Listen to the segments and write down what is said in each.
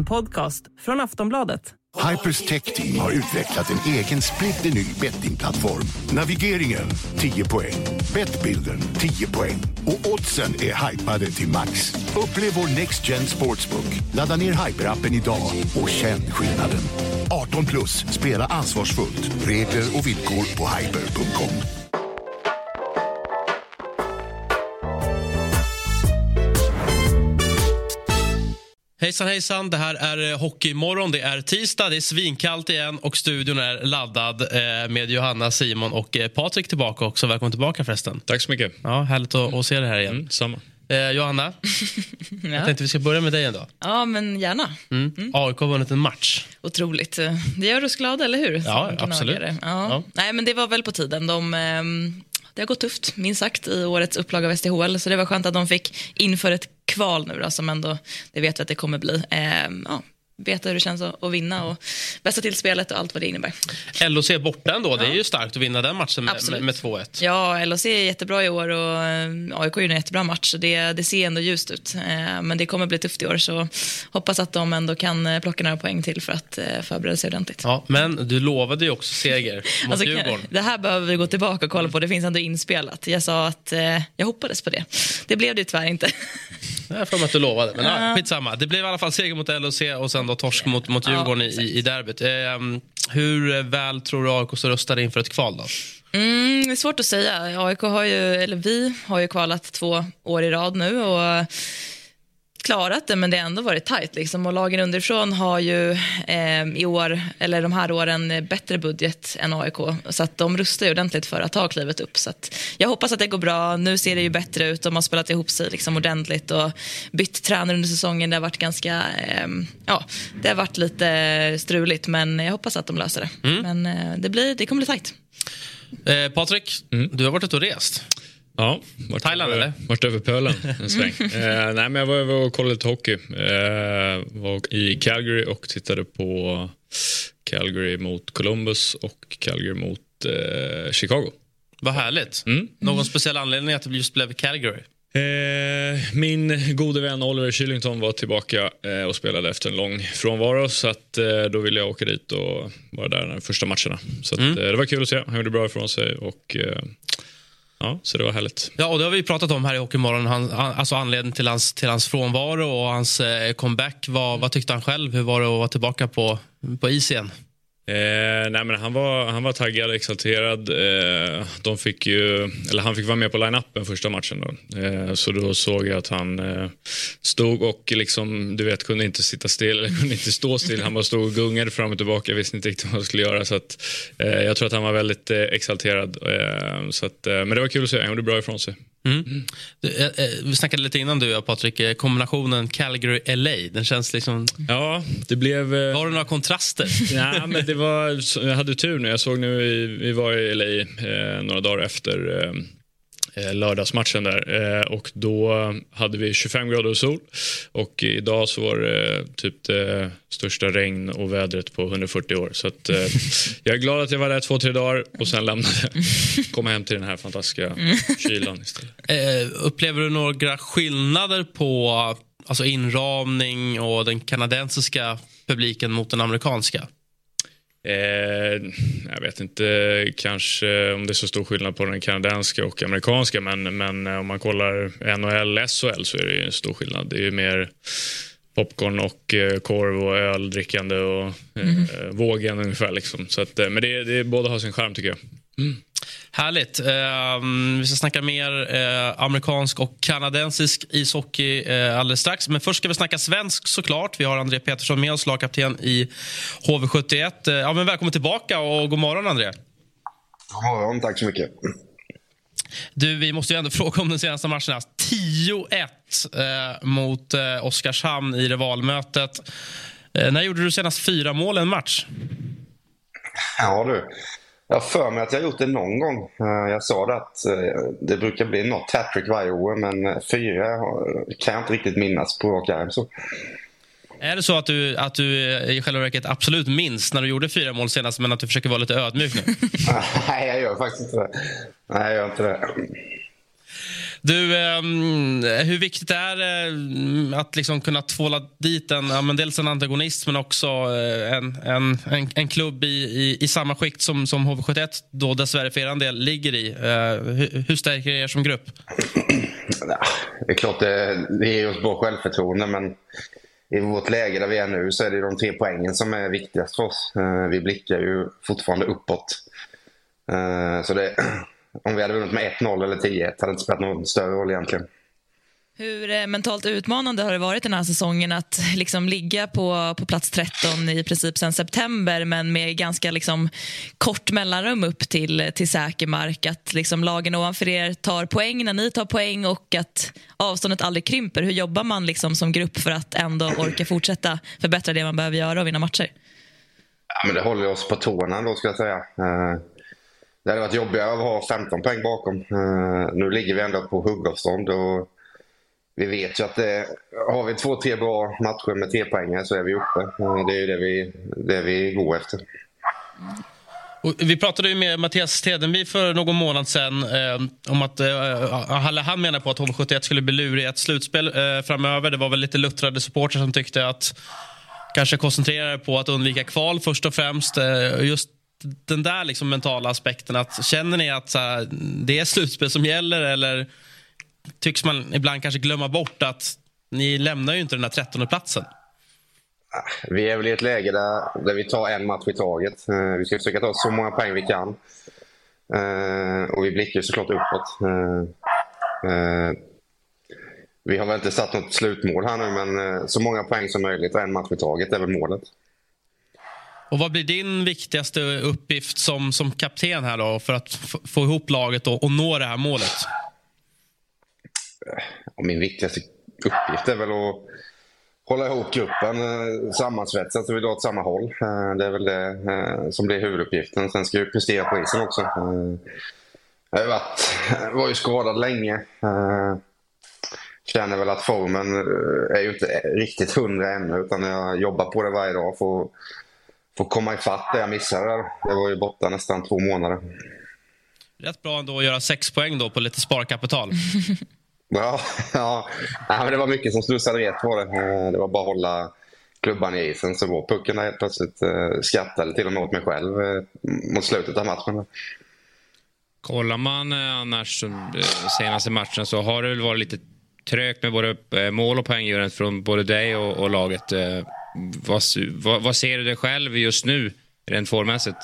En podcast från Aftonbladet. Hypers Tech Team har utvecklat en egen splitterny bettingplattform. Navigeringen 10 poäng, Bettbilden 10 poäng och oddsen är hypade till max. Upplev vår Next Gen Sportsbook. Ladda ner Hyper-appen idag och känn skillnaden. 18 plus, spela ansvarsfullt. Regler och villkor på hyper.com. Hejsan hejsan, det här är Hockeymorgon. Det är tisdag, det är svinkallt igen och studion är laddad eh, med Johanna, Simon och eh, Patrik tillbaka också. Välkommen tillbaka förresten. Tack så mycket. Ja, härligt att, att se dig här igen. Mm, samma. Eh, Johanna, jag Ja. tänkte vi ska börja med dig ändå. ja, men gärna. Mm. AIK har vunnit en match. Otroligt. Det gör oss glada, eller hur? Ja, absolut. Ja. Ja. Nej, men det var väl på tiden. De, ehm, det har gått tufft, minst sagt, i årets upplaga av SDHL. Så det var skönt att de fick inför ett kval nu då, som ändå, det vet vi att det kommer bli. Eh, ja, veta hur det känns att, vinna och bästa till spelet och allt vad det innebär. LHC borta ändå, det är ju starkt att vinna den matchen med, med, med 2-1. Ja, LHC är jättebra i år och eh, AIK är en jättebra match. Så det, det ser ändå ljust ut. Eh, Men det kommer bli tufft i år, så hoppas att de ändå kan eh, plocka några poäng till för att förbereda sig ordentligt. Ja, men du lovade ju också seger mot Alltså, Djurgården. det här behöver vi gå tillbaka och kolla på. Det finns ändå inspelat. Jag sa att jag hoppades på det. Det blev det ju tyvärr inte. Jag har för mig att du lovade. Men ja, skitsamma. Det blev i alla fall seger mot LHC och sen då torsk mot, mot Ja, Djurgården i, exakt. i derbyt. Eh, hur väl tror du AIK står rustade inför ett kval då? Mm, det är svårt att säga. AIK har ju, eller vi har ju kvalat två år i rad nu och klarat det, men det har ändå varit tajt. Liksom. Och lagen underifrån har ju eh, i år, eller de här åren, eh, bättre budget än AIK. Så att de rustar ju ordentligt för att ta klivet upp. Så att jag hoppas att det går bra. Nu ser det ju bättre ut. De har spelat ihop sig liksom ordentligt och bytt tränare under säsongen. Det har varit ganska, eh, ja, det har varit lite struligt, men jag hoppas att de löser det. Men eh, det, blir, det kommer bli tajt. Eh, Patrik, du har varit ute och rest. Ja, varit Thailand, över, eller? Varit över pölen en sväng. eh, nej, men jag var över och kollade lite hockey. Eh, var i Calgary och tittade på Calgary mot Columbus och Calgary mot eh, Chicago. Vad härligt. Mm. Någon speciell anledning att det just blev Calgary? Eh, min gode vän Oliver Kylington var tillbaka eh, och spelade efter en lång frånvaro. Så att, eh, då ville jag åka dit och vara där de första matcherna. Så att, Mm. det var kul att se. Han gjorde bra ifrån sig. Och, ja, så det var härligt. Ja, och det har vi pratat om här i Hockeymorgon. Han, alltså anledningen till hans, till hans frånvaro och hans eh, comeback. Vad, vad tyckte han själv? Hur var det att vara tillbaka på, på is igen? Eh, nej, men han, var, han var taggad, exalterad. Eh, de fick ju, eller han fick vara med på line-upen första matchen. Då. Eh, så då såg jag att han eh, stod och liksom, du vet, kunde inte sitta still, eller kunde inte stå still. Han bara stod och gungade fram och tillbaka, visste inte riktigt vad han skulle göra. Så att, eh, jag tror att han var väldigt eh, exalterad. Eh, så att, eh, men det var kul att se, han gjorde bra ifrån sig. Du, eh, eh, vi snackade lite innan du och jag, Patrik. eh, Kombinationen Calgary-LA. Den känns liksom... Ja, det blev... Eh, Var det några kontraster? Ja, men det var, jag hade tur nu. Jag såg nu, vi var i LA eh, några dagar efter eh, lördagsmatchen där eh, och då hade vi 25 grader och sol och idag så var det typ det största regn och vädret på 140 år. Så att, eh, jag är glad att jag var där två, tre dagar och sen lämnade. Komma hem till den här fantastiska kylan istället. Eh, upplever du några skillnader på alltså inramning och den kanadensiska publiken mot den amerikanska? Eh, jag vet inte kanske om det är så stor skillnad på den kanadensiska och amerikanska men, men om man kollar NHL, SHL så är det ju en stor skillnad. Det är ju mer popcorn och eh, korv och öldrickande och eh, vågen ungefär. Liksom. Så att, eh, men det, det båda har sin charm tycker jag. Härligt. Eh, vi ska snacka mer eh, amerikansk och kanadensisk ishockey eh, alldeles strax. Men först ska vi snacka svensk såklart. Vi har André Petersson med oss, lagkapten i HV71. Eh, ja, men välkommen tillbaka och god morgon André. God morgon, tack så mycket. Du, vi måste ju ändå fråga om den senaste matchen. Alltså, 10-1 eh, mot eh, Oskarshamn i rivalmötet. Eh, när gjorde du senast fyra mål i en match? Ja du, jag har för mig att jag har gjort det någon gång. Eh, Jag sa det att eh, det brukar bli något hattrick varje år, men eh, fyra kan jag inte riktigt minnas på rak arm. Så. Är det så att du, att du i själva verket absolut minns när du gjorde fyra mål senast men att du försöker vara lite ödmjuk nu? Nej, jag gör faktiskt inte det. Nej, jag gör inte det. Du, eh, hur viktigt är det mm, att liksom kunna tvåla dit en, ja, men dels en antagonist men också eh, en, en, en, en klubb i, i, i, samma skikt som, som HV71 då dessvärre för er del ligger i? Eh, hur, hur stärker det er som grupp? Det är klart det, det ger oss bra självförtroende men i vårt läge där vi är nu så är det de tre poängen som är viktigast för oss. Eh, vi blickar ju fortfarande uppåt. Eh, så det, om vi hade vunnit med 1-0 eller 10-1 hade det inte spelat någon större roll egentligen. Hur eh, mentalt utmanande har det varit den här säsongen att liksom ligga på, på plats 13 i princip sen september men med ganska liksom kort mellanrum upp till, till säker mark? Att liksom lagen ovanför er tar poäng när ni tar poäng och att avståndet aldrig krymper. Hur jobbar man liksom som grupp för att ändå orka fortsätta förbättra det man behöver göra och vinna matcher? Ja, men det håller oss på tårna då ska jag säga. Det hade varit jobbigare att ha 15 poäng bakom. Uh, nu ligger vi ändå på huggavstånd. Och vi vet ju att det, har vi två, tre bra matcher med tre poäng så är vi uppe. Uh, det är ju det vi, det vi går efter. Och vi pratade ju med Mattias Tedenby för någon månad sen eh, om att eh, han menar på att HV71 skulle bli lurig i ett slutspel eh, framöver. Det var väl lite luttrade supportrar som tyckte att kanske koncentrera på att undvika kval först och främst. Eh, just den där liksom mentala aspekten. Att, känner ni att här, det är slutspel som gäller eller tycks man ibland kanske glömma bort att ni lämnar ju inte den där 13 platsen? Ah, vi är väl i ett läge där, där vi tar en match i taget. Eh, vi ska försöka ta så många poäng vi kan. Eh, och vi blickar såklart uppåt. Eh, vi har väl inte satt något slutmål här nu, men så många poäng som möjligt och en match i taget är väl målet. Och Vad blir din viktigaste uppgift som, som kapten här då för att få ihop laget och, och nå det här målet? Min viktigaste uppgift är väl att hålla ihop gruppen, eh, sammansvetsa så vi drar åt samma håll. Eh, det är väl det eh, som blir huvuduppgiften. Sen ska vi prestera på isen också. Jag varit, var ju skadad länge. Känner väl att formen är ju inte riktigt hundra ännu utan jag jobbar på det varje dag för att få komma ifatt det jag missade. Det var ju borta nästan två månader. Rätt bra ändå att göra sex poäng då på lite sparkapital. ja, ja. ja men det var mycket som slussade rätt på det. Eh, det var bara att hålla klubban i isen så var pucken där helt plötsligt. Eh, skrattade till och med åt mig själv eh, mot slutet av matchen. Kollar man annars senaste matchen så har det väl varit lite trögt med både mål och poänggörandet från både dig och, och laget. Vad, vad, vad, ser du dig själv just nu, rent formmässigt?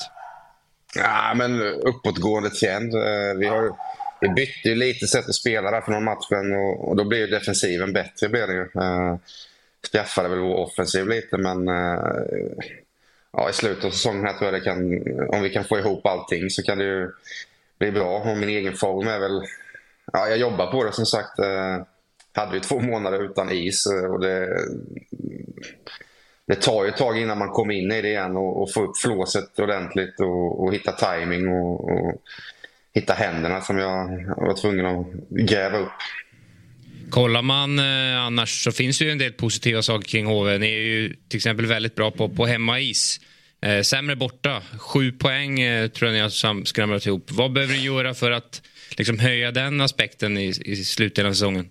Ja, men uppåtgående trend. Eh, vi, har, vi bytte ju lite sätt att spela där för någon matchen och, och då blev defensiven bättre. Blev det ju. Eh, Straffade väl vår offensiv lite, men eh, ja, i slutet av säsongen här tror jag det kan, om vi kan få ihop allting så kan det ju bli bra. Och min egen form är väl... Ja, jag jobbar på det som sagt. Hade vi två månader utan is och det det tar ju ett tag innan man kommer in i det igen och, och får upp flåset ordentligt och, och hitta timing och, och hitta händerna som jag var tvungen att gräva upp. Kollar man eh, annars så finns det ju en del positiva saker kring HV. Ni är ju till exempel väldigt bra på, på hemmais. Eh, sämre borta. Sju poäng eh, tror jag ni har skramlat ihop. Vad behöver du göra för att liksom, höja den aspekten i, i slutdelen av säsongen?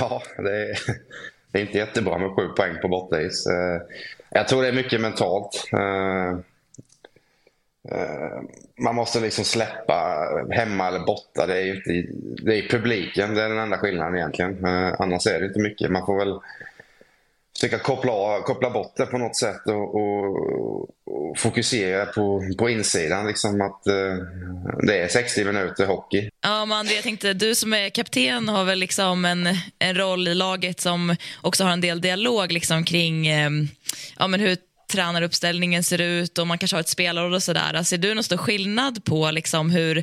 Ja, det är, det är inte jättebra med sju poäng på bortais. Eh, jag tror det är mycket mentalt. Eh, eh, man måste liksom släppa hemma eller borta. Det är, inte, det är publiken, det är den enda skillnaden egentligen. Annars är det inte mycket. Man får väl försöka koppla, koppla bort det på något sätt och, och, och fokusera på, på insidan. Liksom att eh, det är 60 minuter hockey. Ja, men André, jag tänkte, du som är kapten har väl liksom en, en roll i laget som också har en del dialog liksom kring eh, ja, men hur tränaruppställningen ser ut och man kanske har ett spelarråd och sådär. Ser du någon stor skillnad på liksom hur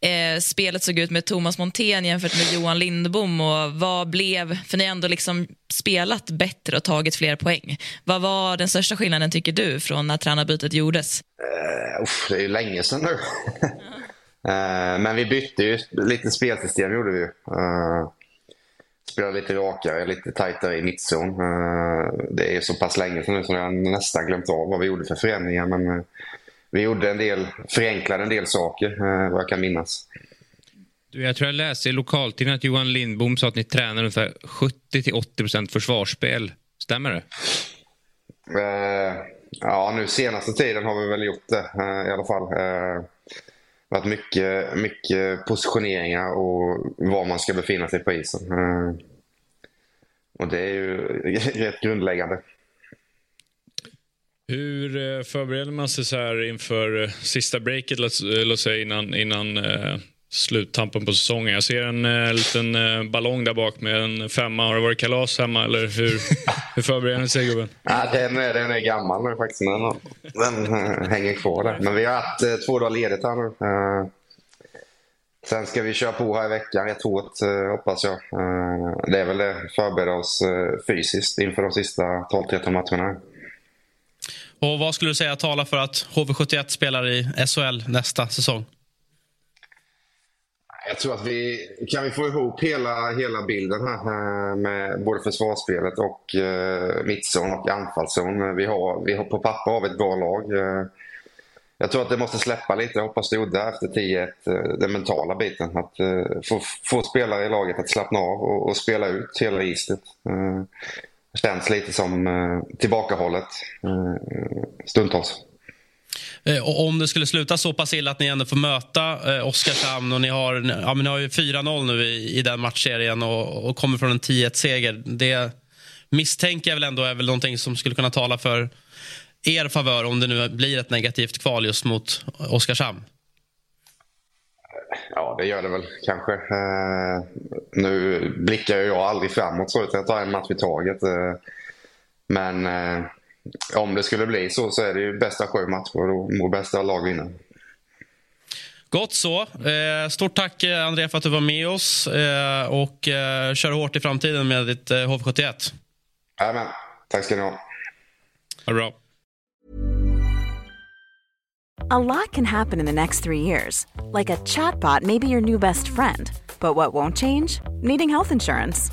eh, spelet såg ut med Thomas Montén jämfört med Johan Lindbom och vad blev, för ni har ändå liksom spelat bättre och tagit fler poäng. Vad var den största skillnaden tycker du från när tränarbytet gjordes? Uh, uff, det är ju länge sedan nu. uh, men vi bytte ju lite spelsystem gjorde vi. Uh, spela lite rakare, lite tajtare i mittzon. Eh, det är så pass länge sedan nu så jag nästan glömt av vad vi gjorde för förändringar. Men eh, vi gjorde en del, förenklade en del saker, eh, vad jag kan minnas. Jag tror jag läste i lokaltidningen att Johan Lindbom sa att ni tränar ungefär 70-80% försvarsspel. Stämmer det? Ja, nu senaste tiden har vi väl gjort det i alla fall. Varit mycket, mycket positioneringar och var man ska befinna sig på isen. Eh, och det är ju rätt grundläggande. Hur eh, förbereder man sig så här inför eh, sista breaket, låt, säga innan, innan sluttampen på säsongen? Jag ser en eh, liten eh, ballong där bak med en femma. Har det varit kalas hemma eller hur, hur förbereder ni sig gubben? Ja, den, är, den är gammal nu faktiskt. Den, den äh, hänger kvar där. Men vi har haft äh, två dagar ledigt här nu. Äh, sen ska vi köra på här i veckan rätt hårt hoppas jag. det är väl det. Förbereda oss fysiskt inför de sista 12-13 matcherna. Och vad skulle du säga talar för att HV71 spelar i SHL nästa säsong? Jag tror att vi kan vi få ihop hela, hela bilden här eh, med både försvarsspelet och eh, mittzon och anfallszon. Vi har, vi har, på papper har vi ett bra lag. Eh, jag tror att det måste släppa lite. Jag hoppas det gjorde efter 10-1, eh, den mentala biten. Att få, få spelare i laget att slappna av och, och spela ut hela registret. Uh, känns lite som tillbakahållet stundtals. Eh, och om det skulle sluta så pass illa att ni ändå får möta eh, Oskarshamn och ni har, ja, men ni har ju 4-0 nu i, i den matchserien och, och kommer från en 10-1-seger. Det misstänker jag väl ändå är väl någonting som skulle kunna tala för er favör om det nu blir ett negativt kval just mot Oskarshamn. Ja, det gör det väl kanske. Eh, nu blickar jag aldrig framåt så, utan jag tar en match i taget. Eh, men eh, om det skulle bli så, så är det ju bästa sju matcher och må bästa lag vinna. Gott så. Eh, stort tack, eh, André, för att du var med oss. Eh, och eh, kör hårt i framtiden med ditt eh, HV71. Jajamän. Tack ska ni ha. Ha det bra. A lot can happen in the next three years. Like a chatbot may be your new best friend. But what won't change? Needing health insurance.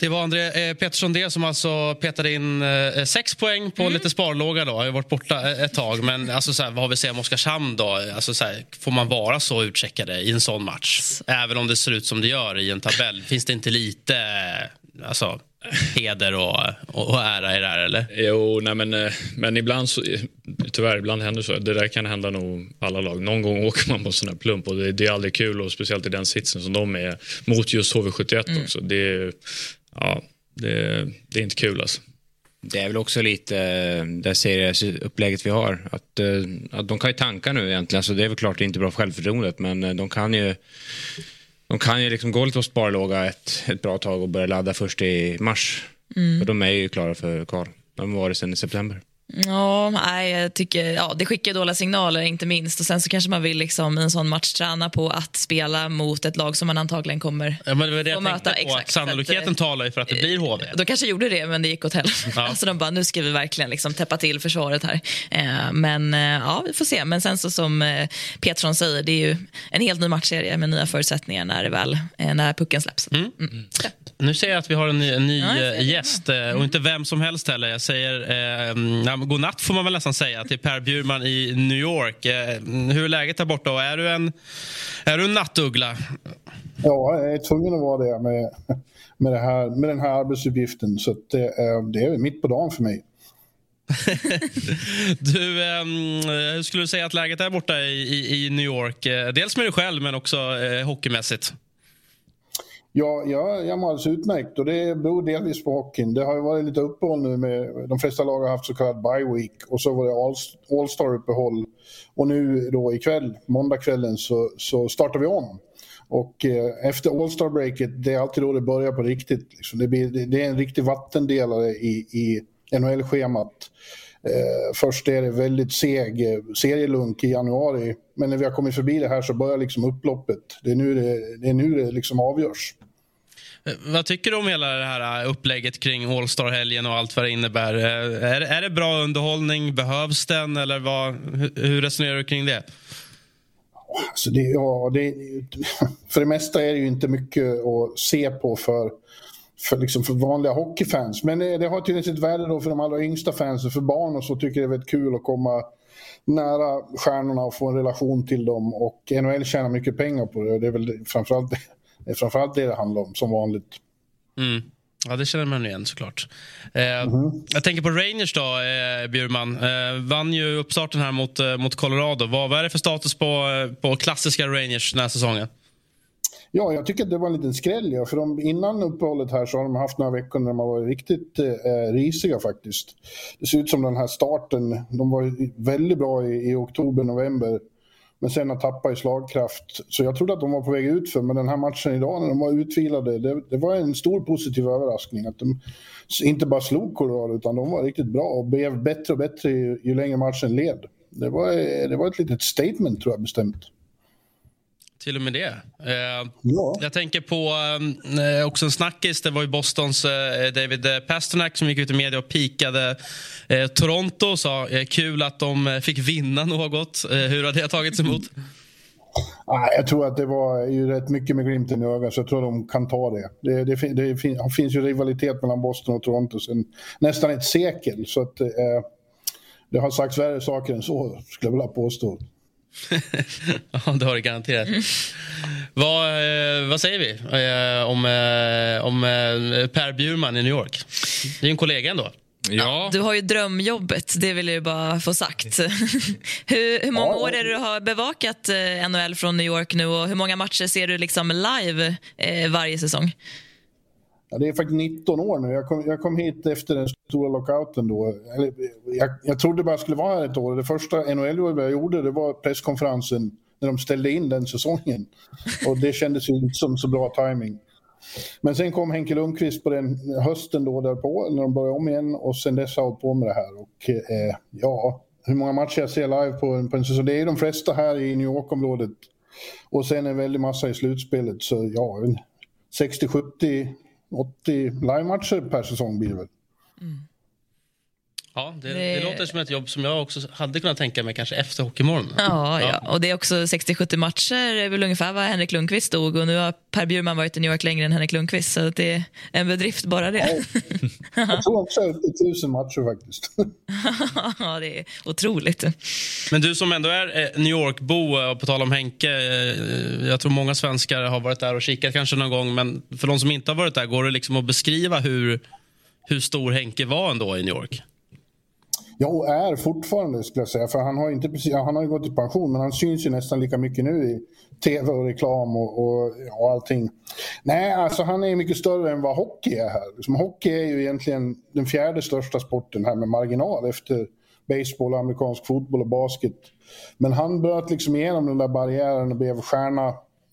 Det var André eh, Petersson det som alltså petade in eh, sex poäng på mm. lite sparlåga. Då. Jag har varit borta ett tag. Men alltså, så här, vad har vi säga om Oskarshamn då? Alltså, så här, får man vara så utcheckade i en sån match? Även om det ser ut som det gör i en tabell. Finns det inte lite alltså, heder och, och, och ära i det här eller? Jo, nej men, eh, men ibland så, tyvärr ibland händer så. Det där kan hända nog alla lag. Någon gång åker man på sån här plump och det, det är aldrig kul och speciellt i den sitsen som de är mot just HV71 mm. också. Det ja, det, det är inte kul alltså. Det är väl också lite eh, det serieupplägget vi har. Att, eh, att de kan ju tanka nu egentligen, så det är väl klart det är inte bra för självförtroendet, men eh, de kan ju de kan ju liksom gå lite på sparlåga ett, ett bra tag och börja ladda först i mars. Mm. För de är ju klara för kval. De har varit sedan i september. Ja, nej, jag tycker, ja, det skickar dåliga signaler, inte minst. Och Sen så kanske man vill liksom, i en sån match träna på att spela mot ett lag som man antagligen kommer ja, men det var det jag möta. På, Exakt, sannolikheten att, talar ju för att det blir HV. De kanske gjorde det, men det gick åt helvete. Ja. alltså de bara, nu ska vi verkligen liksom täppa till försvaret här. Eh, men eh, ja, vi får se. Men sen så som eh, Petersson säger, det är ju en helt ny matchserie med nya förutsättningar när, det väl, eh, när pucken släpps. Mm. Mm. Nu ser jag att vi har en ny, en ny ja, gäst, mm. och inte vem som helst heller. Jag säger eh, god natt får man väl nästan säga till Per Bjurman i New York. Eh, hur är läget där borta och är du en, är du en nattuggla? Ja, jag är tvungen att vara det med, med, det här, med den här arbetsuppgiften. Så det, är, det är mitt på dagen för mig. du, eh, hur skulle du säga att läget är borta i, i, i New York? Eh, dels med dig själv, men också eh, hockeymässigt. Ja, ja, jag mår alldeles utmärkt och det beror delvis på hockeyn. Det har ju varit lite uppehåll nu med, de flesta lag har haft så kallad bye week och så var det all star uppehåll. Och nu då ikväll, måndagskvällen, så, så startar vi om. Och eh, efter All-Star breaket, det är alltid då det börjar på riktigt. Liksom. Det, blir, det, det, är en riktig vattendelare i, i NHL-schemat. Eh, först är det väldigt seg serielunk i januari, men när vi har kommit förbi det här så börjar liksom upploppet. Det är nu det, det, är nu det liksom avgörs. Vad tycker du om hela det här äh, upplägget kring All-star-helgen och allt vad det innebär? Äh, är, är det bra underhållning? Behövs den? Eller vad, hur resonerar du kring det? Alltså det, ja, det, för det mesta är det ju inte mycket att se på för, för, liksom för vanliga hockeyfans. Men det, det har tydligen sitt värde då för de allra yngsta fansen. För barn och så tycker det är väldigt kul att komma nära stjärnorna och få en relation till dem. Och NHL tjänar mycket pengar på det. Det är väl framförallt det är framförallt det det handlar om, som vanligt. Mm. Ja, det känner man igen såklart. Eh, mm -hmm. Jag tänker på Rangers då, eh, Bjurman. Eh, vann ju uppstarten här mot, eh, mot Colorado. Vad, vad är det för status på, eh, på klassiska Rangers den här säsongen? Ja, jag tycker att det var en liten skräll. Ja, för de, innan uppehållet här så har de haft några veckor när de har varit riktigt eh, risiga faktiskt. Det ser ut som den här starten, de var väldigt bra i, i oktober, november. Men sen har tappat i slagkraft. Så jag trodde att de var på väg ut för men den här matchen idag när de var utvilade, det, det var en stor positiv överraskning. Att de inte bara slog Colorado utan de var riktigt bra och blev bättre och bättre ju, ju längre matchen led. Det var, det var ett litet statement tror jag bestämt. Till och med det. Eh, ja. Jag tänker på eh, också en snackis. Det var ju Bostons eh, David Pasternak som gick ut i media och pikade eh, Toronto och sa eh, kul att de eh, fick vinna något. Eh, hur har det tagits emot? Jag tror att det var ju rätt mycket med glimten i ögat, så jag tror att de kan ta det. Det, det, det finns ju rivalitet mellan Boston och Toronto sedan nästan ett sekel. Så att, det har sagts värre saker än så, skulle jag vilja påstå. ja, det har det garanterat. vad, eh, vad säger vi eh, om, eh, om Per Bjurman i New York? Det är en kollega ändå. Ja. Du har ju drömjobbet, det vill jag bara få sagt. hur, hur, många ja. år är det du har bevakat NHL från New York nu och hur många matcher ser du liksom live varje säsong? Ja, det är faktiskt 19 år nu. Jag kom, jag kom hit efter den stora lockouten då. Eller, jag, jag trodde bara jag skulle vara här ett år. Det första NHL-jobbet jag gjorde det var presskonferensen när de ställde in den säsongen. Och det kändes ju inte som så bra timing. Men sen kom Henke Lundqvist på den hösten då därpå, när de började om igen. Och sen dess har jag hållit på med det här. Och eh, ja, hur många matcher jag ser live på en, på en säsong. Det är de flesta här i New York-området. Och sen en väldig massa i slutspelet. Så ja, 60-70 80 live-matcher per säsong blir det väl. Mm. Ja, det, det... det, låter som ett jobb som jag också hade kunnat tänka mig kanske efter Hockeymorgon. Ja, ja. ja. och det är också 60-70 matcher, är väl ungefär vad Henrik Lundqvist stod och nu har Per Bjurman varit i New York längre än Henrik Lundqvist så det är en bedrift bara det. Ja. jag tror också tusen matcher faktiskt. ja, det är otroligt. Men du som ändå är eh, New York-bo, eh, på tal om Henke, eh, jag tror många svenskar har varit där och kikat kanske någon gång, men för de som inte har varit där, går det liksom att beskriva hur, hur stor Henke var ändå i New York? Ja, och är fortfarande skulle jag säga. För han har, inte precis, han har ju gått i pension men han syns ju nästan lika mycket nu i tv och reklam och, och, och allting. Nej, alltså han är mycket större än vad hockey är här. Som hockey är ju egentligen den fjärde största sporten här med marginal efter baseball, amerikansk fotboll och basket. Men han bröt liksom igenom den där barriären och blev stjärna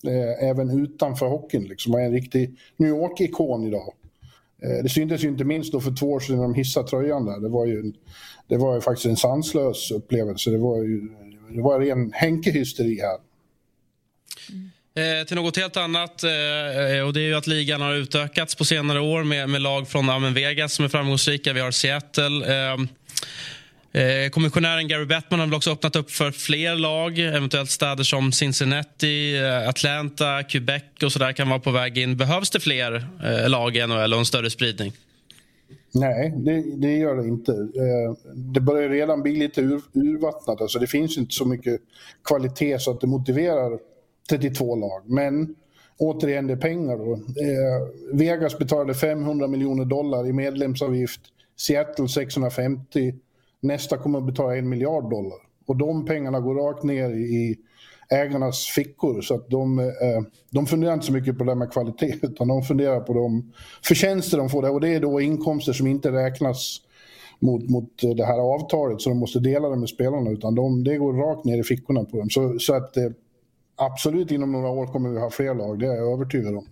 eh, även utanför hockeyn. Liksom, Han är en riktig New York-ikon idag. Eh, det syntes ju inte minst då för två år sedan när de hissade tröjan där. Det var ju, det var ju faktiskt en sanslös upplevelse. Det var ju det var ren Henke-hysteri här. Mm. Eh, till något helt annat. Eh, och det är ju att ligan har utökats på senare år med, med lag från ja, Vegas som är framgångsrika. Vi har Seattle. Eh, Eh, kommissionären Gary Bettman har väl också öppnat upp för fler lag. Eventuellt städer som Cincinnati, eh, Atlanta, Quebec och så där kan vara på väg in. Behövs det fler eh, lag i NHL och en större spridning? Nej, det, det gör det inte. Eh, det börjar redan bli lite ur, urvattnat. Alltså det finns inte så mycket kvalitet så att det motiverar 32 lag. Men återigen, det är pengar. Då. Eh, Vegas betalade 500 miljoner dollar i medlemsavgift. Seattle 650. Nästa kommer att betala en miljard dollar. Och de pengarna går rakt ner i ägarnas fickor. Så att de, eh, de funderar inte så mycket på det med kvalitet utan de funderar på de förtjänster de får. Där. Och det är då inkomster som inte räknas mot, mot det här avtalet så de måste dela det med spelarna utan de, det går rakt ner i fickorna på dem. Så, så att eh, absolut inom några år kommer vi ha fler lag, det är jag övertygad om.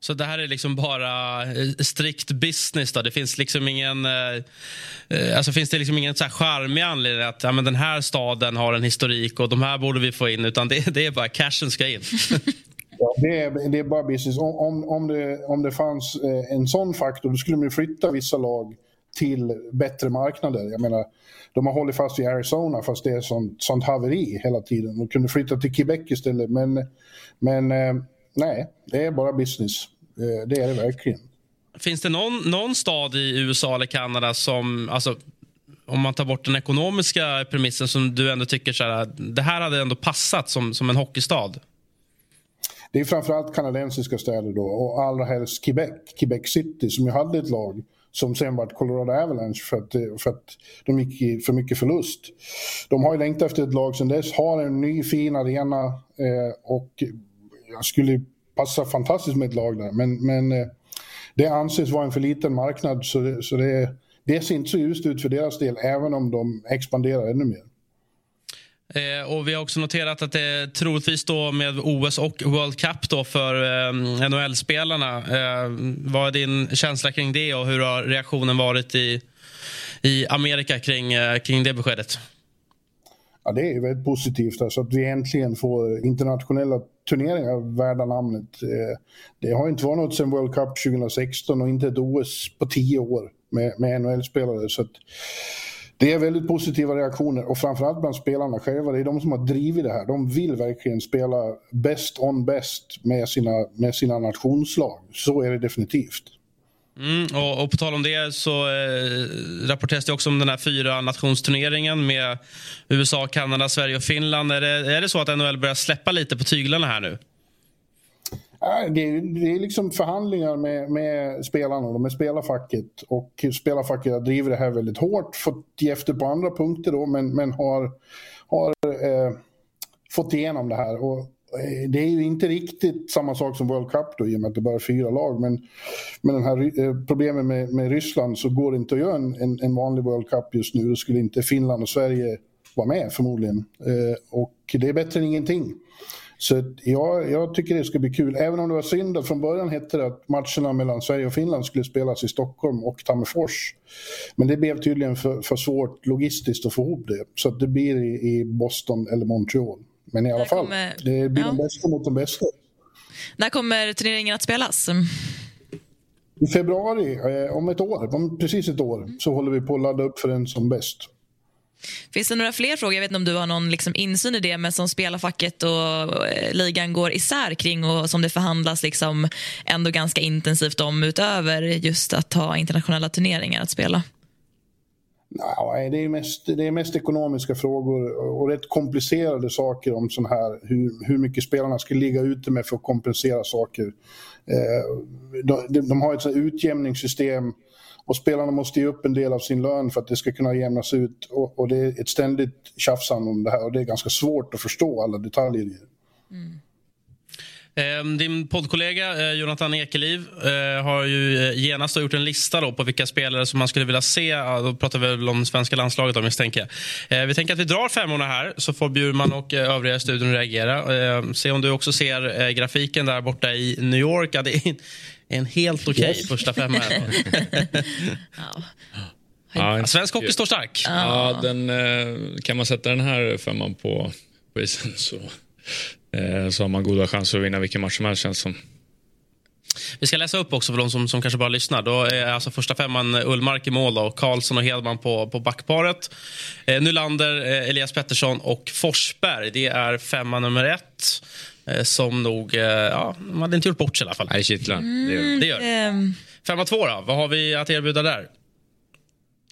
Så det här är liksom bara eh, strikt business? Då. Det finns liksom ingen... Eh, eh, alltså finns det liksom ingen så här charmig anledning att ja, men den här staden har en historik och de här borde vi få in, utan det, det är bara cashen ska in? Ja, det, är, det är bara business. Om, om, om, det, om det fanns eh, en sån faktor då skulle man flytta vissa lag till bättre marknader. Jag menar, de har hållit fast vid Arizona fast det är sånt, sånt haveri hela tiden. De kunde flytta till Quebec istället. Men, men eh, nej, det är bara business. Eh, det är det verkligen. Finns det någon, någon stad i USA eller Kanada som... Alltså, om man tar bort den ekonomiska premissen som du ändå tycker så här, det här hade ändå passat som, som en hockeystad? Det är framförallt kanadensiska städer då och allra helst Quebec, Quebec City som ju hade ett lag som sen vart Colorado Avalanche för att, för att de gick i för mycket förlust. De har ju längtat efter ett lag sen dess, har en ny fin arena eh, och jag skulle passa fantastiskt med ett lag där men, men eh, det anses vara en för liten marknad så det, så det, det ser inte så ljust ut för deras del även om de expanderar ännu mer. Eh, och Vi har också noterat att det troligtvis då med OS och World Cup då för eh, NHL-spelarna. Eh, vad är din känsla kring det och hur har reaktionen varit i, i Amerika kring, eh, kring det beskedet? Ja, det är väldigt positivt alltså att vi äntligen får internationella turneringar värda namnet. Eh, det har inte varit något sedan World Cup 2016 och inte ett OS på tio år med, med NHL-spelare. Så att, det är väldigt positiva reaktioner och framförallt bland spelarna själva. Det är de som har drivit det här. De vill verkligen spela bäst on best med sina, med sina nationslag. Så är det definitivt. Mm, och, och, på tal om det så eh, rapporteras det också om den här fyra nationsturneringen med USA, Kanada, Sverige och Finland. Är det, är det så att NHL börjar släppa lite på tyglarna här nu? Det är, det är liksom förhandlingar med, med spelarna och med spelarfacket. Och spelarfacket har drivit det här väldigt hårt, fått ge efter på andra punkter då, men, men har, har eh, fått igenom det här. Och Eh, det är ju inte riktigt samma sak som World Cup då, i och med att det bara är fyra lag. Men med den här eh, problemen med, med Ryssland så går det inte att göra en, en, en vanlig World Cup just nu. Då skulle inte Finland och Sverige vara med förmodligen. Eh, och det är bättre än ingenting. Så ja, jag tycker det ska bli kul. Även om det var synd att från början hette det att matcherna mellan Sverige och Finland skulle spelas i Stockholm och Tammerfors. Men det blev tydligen för, för svårt logistiskt att få ihop det. Så det blir i, i Boston eller Montreal. Men i alla fall, kommer... det blir ja. de bästa mot de bästa. När kommer turneringen att spelas? I februari, eh, om ett år, om precis ett år, så håller vi på att ladda upp för den som bäst. Finns det några fler frågor? Jag vet inte om du har någon liksom insyn i det, men som spelarfacket och eh, ligan går isär kring och som det förhandlas liksom ändå ganska intensivt om utöver just att ha internationella turneringar att spela? Ja, det är, mest, det är mest ekonomiska frågor och rätt komplicerade saker om sån här, hur, hur mycket spelarna ska ligga ute med för att kompensera saker. Eh, de, de har ett utjämningssystem och spelarna måste ge upp en del av sin lön för att det ska kunna jämnas ut. Och, och det är ett ständigt tjafsande om det här och det är ganska svårt att förstå alla detaljer i det. Mm. Ehm, din poddkollega eh, Jonathan Ekeliv eh, har ju eh, genast gjort en lista då på vilka spelare som man skulle vilja se. Då pratar vi väl om svenska landslaget om misstänker Vi tänker att vi drar femmorna här så får Bjurman och övriga i studion reagera. Ehm, se om du också ser grafiken där borta i New York. Ja, det är en helt okej okay yes. första femma. ja. Ja, svensk hockey står stark. Ja, den, kan man sätta den här femman på, på isen så så har man goda chanser att vinna vilken match som helst känns som. Vi ska läsa upp också för de som, som kanske bara lyssnar. Då är alltså första femman Ullmark i mål och Karlsson och Hedman på, på backparet. Eh, Nylander, eh, Elias Pettersson och Forsberg. Det är femma nummer ett. Eh, som nog, eh, ja, de hade inte gjort bort sig i alla fall. Nej, kittlar. Mm, det gör det. Femma två då, vad har vi att erbjuda där?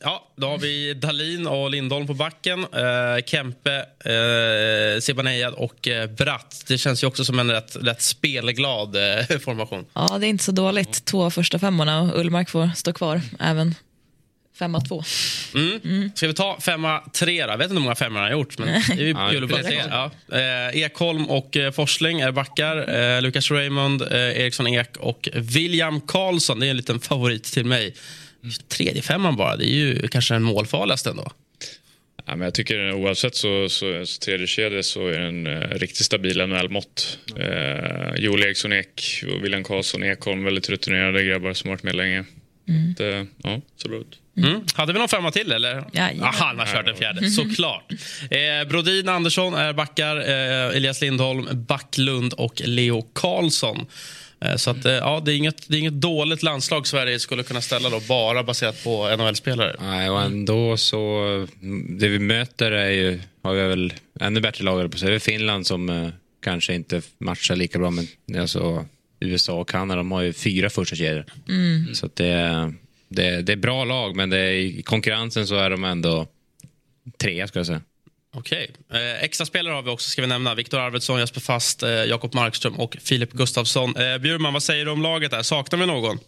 Ja, då har vi Dalin och Lindholm på backen. Eh, Kempe, eh, Zibanejad och eh, Bratt. Det känns ju också som en rätt, rätt spelglad eh, formation. Ja, det är inte så dåligt. Två första femmorna och Ullmark får stå kvar även femma två. Mm. Mm. Ska vi ta femma tre då? Jag vet inte hur många femmor han har gjort. Men det är ju kul att bara se. Ja. Eh, Ekholm och eh, Forsling är backar. Eh, Lucas Raymond, eh, Eriksson Ek och William Karlsson. Det är en liten favorit till mig. Tredje femman bara, det är ju kanske den målfarligaste ändå. Ja, men jag tycker oavsett så, så, så tredje kedja så är den uh, riktigt stabil NHL-mått. Uh, Joel Eriksson Ek och William Karlsson Ekholm, väldigt rutinerade grabbar som varit med länge. Mm. Det, ja, så bra ut. Mm. Hade vi någon femma till eller? Ja, ah, han har kört en fjärde, såklart. Eh, Brodin Andersson är backar, eh, Elias Lindholm, Backlund och Leo Karlsson. Eh, så att, eh, ja, det, är inget, det är inget dåligt landslag Sverige skulle kunna ställa då, bara baserat på NHL-spelare. Nej, och ändå så... Det vi möter är ju, har vi väl ännu bättre lag på sig. Det är Finland som eh, kanske inte matchar lika bra, men alltså, USA och Kanada de har ju fyra första kedjor. Mm. Så att det, det, det är bra lag, men det är, i konkurrensen så är de ändå trea, ska jag säga. Okej. Eh, extra spelare har vi också, ska vi nämna. Viktor Arvidsson, Jesper Fast, eh, Jakob Markström och Filip Gustafsson. Eh, Bjurman, vad säger du om laget? där? Saknar vi någon?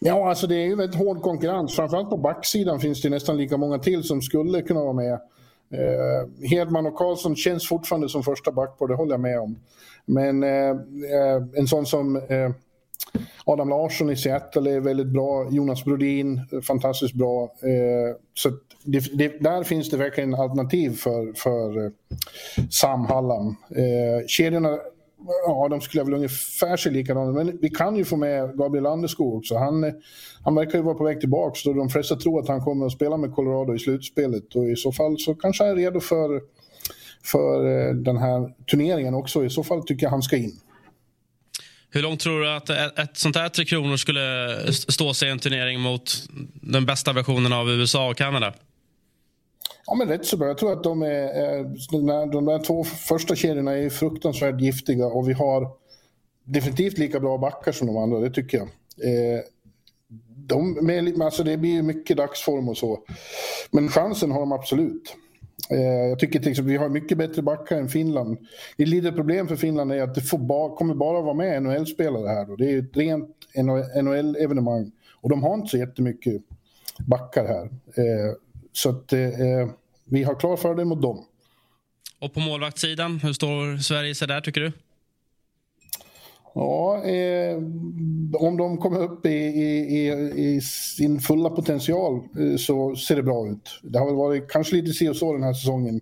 Ja, alltså det är ju väldigt hård konkurrens. Framförallt på backsidan finns det nästan lika många till som skulle kunna vara med. Eh, Hedman och Karlsson känns fortfarande som första backpar, det håller jag med om. Men eh, eh en sån som eh, Adam Larsson i Seattle är väldigt bra. Jonas Brodin, fantastiskt bra. Eh, så det, det, där finns det verkligen alternativ för, för eh, Sam Hallam. Eh, kedjorna, ja de skulle väl ungefär se likadana men vi kan ju få med Gabriel Anderskog också. Han, han verkar ju vara på väg tillbaka så de flesta tror att han kommer att spela med Colorado i slutspelet och i så fall så kanske han är redo för, för eh, den här turneringen också. I så fall tycker jag han ska in. Hur långt tror du att ett, ett sånt här Tre Kronor skulle stå sig i en turnering mot den bästa versionen av USA och Kanada? Ja, men rätt så bra. Jag tror att de, är, eh, de där två första kedjorna är fruktansvärt giftiga och vi har definitivt lika bra backar som de andra, det tycker jag. Eh, de, med, alltså det blir mycket dagsform och så. Men chansen har de absolut. Eh, jag tycker till exempel vi har mycket bättre backar än Finland. Det litet problem för Finland är att det får bara, kommer bara vara med NHL-spelare här. Då. Det är ett rent NHL-evenemang. Och de har inte så jättemycket backar här. Eh, så att eh, vi har klar fördel mot dem. Och på målvaktssidan, hur står Sverige sig där tycker du? Ja, eh, om de kommer upp i, i, i, sin fulla potential eh, så ser det bra ut. Det har väl varit kanske lite si och så den här säsongen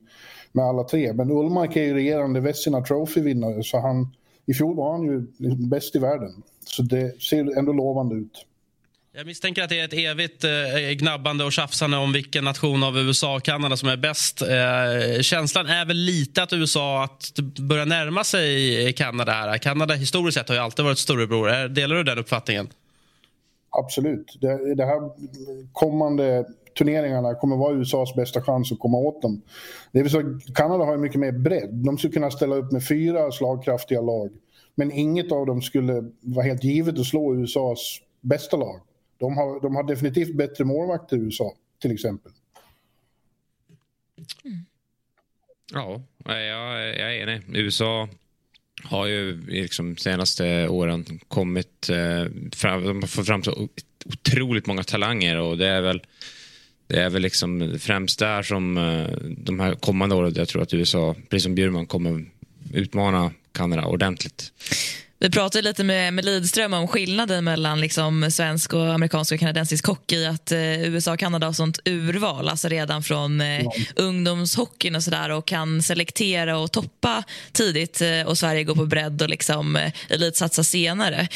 med alla tre. Men Ullmark är ju regerande Vesina Trophy-vinnare så han, i fjol var han ju bäst i världen. Så det ser ändå lovande ut. Jag misstänker att det är ett evigt eh, gnabbande och tjafsande om vilken nation av USA och Kanada som är bäst. Eh, känslan är väl lite att USA att börjar närma sig eh, Kanada här. Kanada historiskt sett har ju alltid varit storebror. Delar du den uppfattningen? Absolut. Det, det här kommande turneringarna kommer vara USAs bästa chans att komma åt dem. Det vill säga, Kanada har ju mycket mer bredd. De skulle kunna ställa upp med fyra slagkraftiga lag. Men inget av dem skulle vara helt givet att slå USAs bästa lag. De har, de har definitivt bättre målvakter i USA, till exempel. Mm. Ja, jag, jag är enig. USA har ju liksom senaste åren kommit eh, fram, de har fått fram så otroligt många talanger och det är väl det är väl liksom främst där som eh, de här kommande åren jag tror att USA, precis som Bjurman, kommer utmana Kanada ordentligt. Vi pratade lite med, med Lidström om skillnaden mellan liksom svensk och amerikansk och kanadensisk hockey. Att eh, USA och Kanada har sånt urval, alltså redan från eh, ja. ungdomshockeyn och sådär och kan selektera och toppa tidigt eh, och Sverige går på bredd och liksom, eh, elitsatsa senare.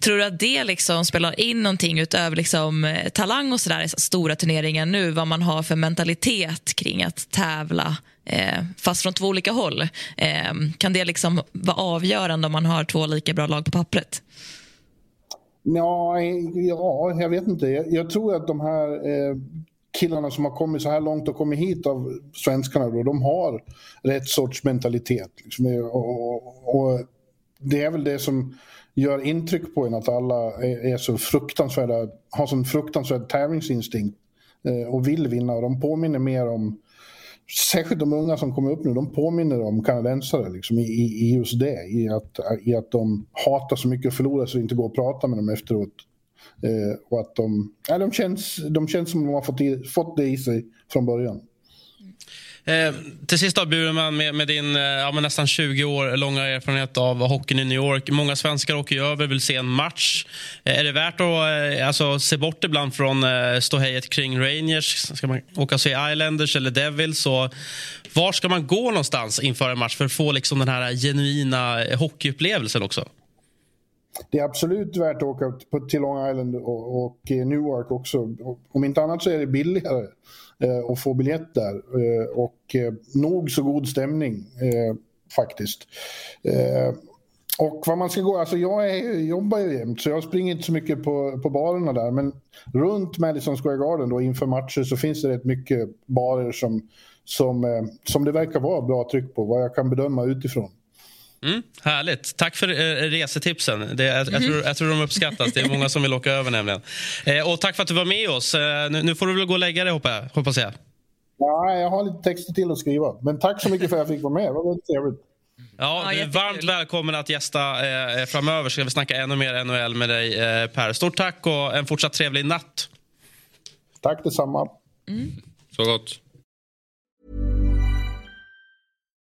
Tror du att det liksom spelar in någonting utöver liksom, eh, talang och sådär i stora turneringar nu? Vad man har för mentalitet kring att tävla Eh, fast från två olika håll. Eh, kan det liksom vara avgörande om man har två lika bra lag på pappret? Ja, ja jag vet inte. Jag, jag tror att de här eh, killarna som har kommit så här långt och kommit hit av svenskarna, då, de har rätt sorts mentalitet. Liksom, eh, och, och, det är väl det som gör intryck på en att alla är, så fruktansvärda, har sån fruktansvärd tävlingsinstinkt eh, och vill vinna. Och de påminner mer om särskilt de unga som kommer upp nu, de påminner om kanadensare liksom, i, i, just det. I att, I att de hatar så mycket att förlora så det inte går att prata med dem efteråt. Eh, och att de, ja, de, känns, de känns som de har fått, i, fått det i sig från början. Eh, till sist då, Burman, med, med din eh, ja, nästan 20 år långa erfarenhet av hockeyn i New York. Många svenskar åker ju över vill se en match. Eh, är det värt att eh, alltså, se bort ibland från eh, ståhejet kring Rangers? Ska man åka och se Islanders eller Devils? Och var ska man gå någonstans inför en match för att få liksom, den här genuina eh, hockeyupplevelsen också? det är absolut värt att åka till Long Island och, och eh, Newark också. Om inte annat så är det billigare eh, få biljett där eh, och eh, nog så god stämning eh, faktiskt. Eh, och vad man ska gå, alltså jag är, jobbar ju jämt så jag springer inte så mycket på, på barerna där men runt Madison Square Garden då inför matcher så finns det rätt mycket barer som, som, eh, som det verkar vara bra tryck på vad jag kan bedöma utifrån. Mm, härligt. Tack för eh, resetipsen. Det, jag, jag, tror, jag tror de uppskattas. Det är många som vill åka över nämligen. Eh, och tack för att du var med oss. Eh, nu, nu, får du väl gå och lägga dig hoppas jag. Ja, jag har lite texter till att skriva. Men tack så mycket för att jag fick vara med. Det var väldigt trevligt. Ja, du är varmt välkommen att gästa eh, framöver. Ska vi snacka ännu mer NHL med dig, eh, Per. Stort tack och en fortsatt trevlig natt. Tack detsamma. Mm. Så gott.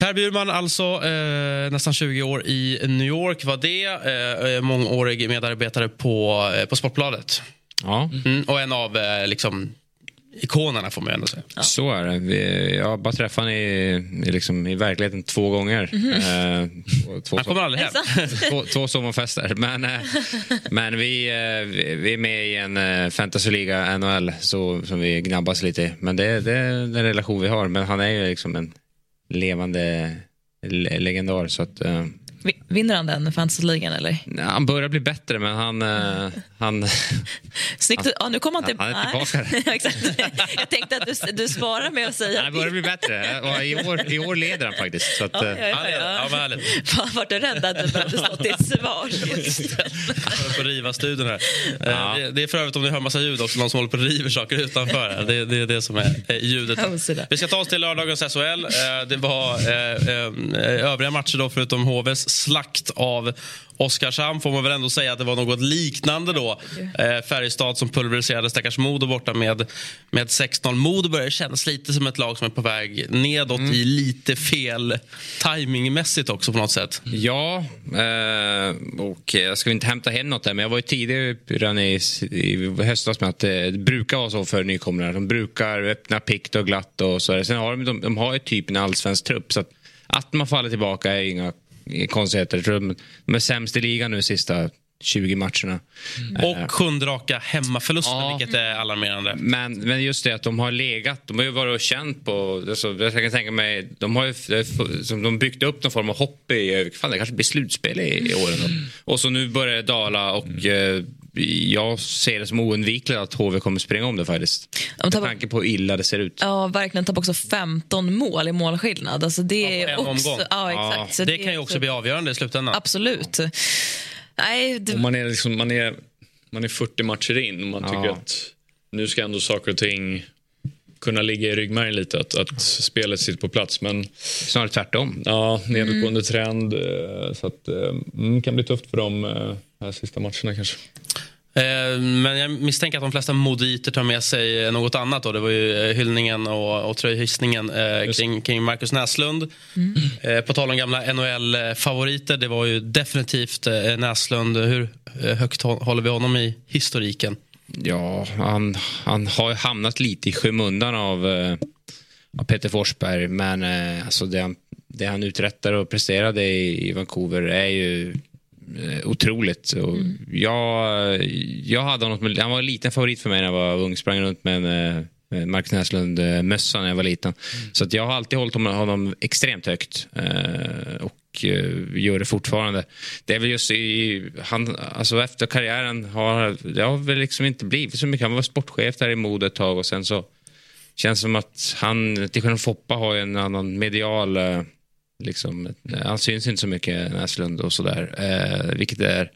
Per Bjurman, alltså eh, nästan 20 år i New York var det. Eh, mångårig medarbetare på, eh, på Sportbladet. Ja. Mm, och en av eh, liksom, ikonerna får man ändå säga. Ja. Så är det. Vi, jag har bara träffat honom i, i, liksom, i verkligheten två gånger. Mm -hmm. eh, två, Han kommer aldrig hem. två, två sommarfester. Men, eh, men vi, eh, vi är med i en eh, fantasyliga NHL så, som vi gnabbas lite i. Men det, det är den relation vi har. Men han är ju liksom en levande legendar. Så att, eh, Vinner han den fantasyligan eller? Han börjar bli bättre men han... Uh, han Snyggt. Han, ja, nu kom han, till, han är tillbaka. Exakt. Jag tänkte att du, du svarar med att säga... Han börjar bli bättre. Och i, år, I år leder han faktiskt. Så att, ja, ja, ja, ja. ja härligt. Fan, vart du rädd att du behövde stå till svars? På riva studion här. Ja. Det, det, är för övrigt om ni hör massa ljud också. Någon som håller på att riva saker utanför. Här. Det, det är det som är ljudet. Vi ska ta oss till lördagens SHL. Det var övriga matcher då förutom HVs slakt av Oskarshamn får man väl ändå säga att det var något liknande då. Eh, Färjestad som pulveriserade stackars Modo borta med, med 6-0. Modo börjar kännas lite som ett lag som är på väg nedåt mm. i lite fel timingmässigt också på något sätt. Ja, eh, och jag ska inte hämta hem något där men jag var ju tidigare redan i, i höstas med att det brukar vara så för nykomlingar. De brukar öppna pikt och glatt och så. Sen har de, de, de har ju typ en allsvensk trupp så att, att man faller tillbaka är inga konstigheter. Tror de är sämst i ligan nu sista 20 matcherna. Mm. Och sjunde raka hemmaförlusten, ja. vilket är alarmerande. Men, men just det att de har legat, de har ju varit och känt på, alltså, jag kan tänka mig, de har ju de byggt upp någon form av hopp i, fan det kanske blir slutspel i, i år. Mm. Och så nu börjar det dala och mm. Jag ser det som oundvikligt att HV kommer springa om det faktiskt. Med tanke på hur illa det ser ut. Ja, verkligen. Tappar också 15 mål i målskillnad. Alltså det ja, en också, omgång. Ja, exakt. Ja. det, det kan ju också bli avgörande i slutändan. Absolut. Nej, det... man, är liksom, man, är, man är 40 matcher in och man tycker ja. att nu ska ändå saker och ting kunna ligga i ryggmärgen lite, att, att spelet sitter på plats. Men snarare tvärtom. Ja, nedåtgående mm. trend. Eh, så att, det mm, kan bli tufft för dem de eh, här sista matcherna kanske. Eh, men jag misstänker att de flesta moditer tar med sig något annat. Då. Det var ju hyllningen och, och tröjhissningen eh, kring, kring Marcus Näslund. Mm. Eh, på tal om gamla NHL-favoriter, det var ju definitivt eh, Näslund. Hur högt håller vi honom i historiken? Ja, han, han har hamnat lite i skymundan av, av Peter Forsberg. Men alltså det, han, det han uträttar och presterade i, i Vancouver är ju Eh, otroligt. Och mm. jag, jag hade honom, han var en liten favorit för mig när jag var ung. Sprang runt med en eh, Marcus Näslund-mössa när jag var liten. Mm. Så att jag har alltid hållit honom extremt högt. Eh, och gör det fortfarande. Det är väl just i, han, alltså efter karriären har det har väl liksom inte blivit så mycket. Han var sportchef där i Modo ett tag och sen så känns det som att han, till skillnad från Foppa, har en annan medial Liksom, han syns inte så mycket, Näslund och sådär. Eh, vilket är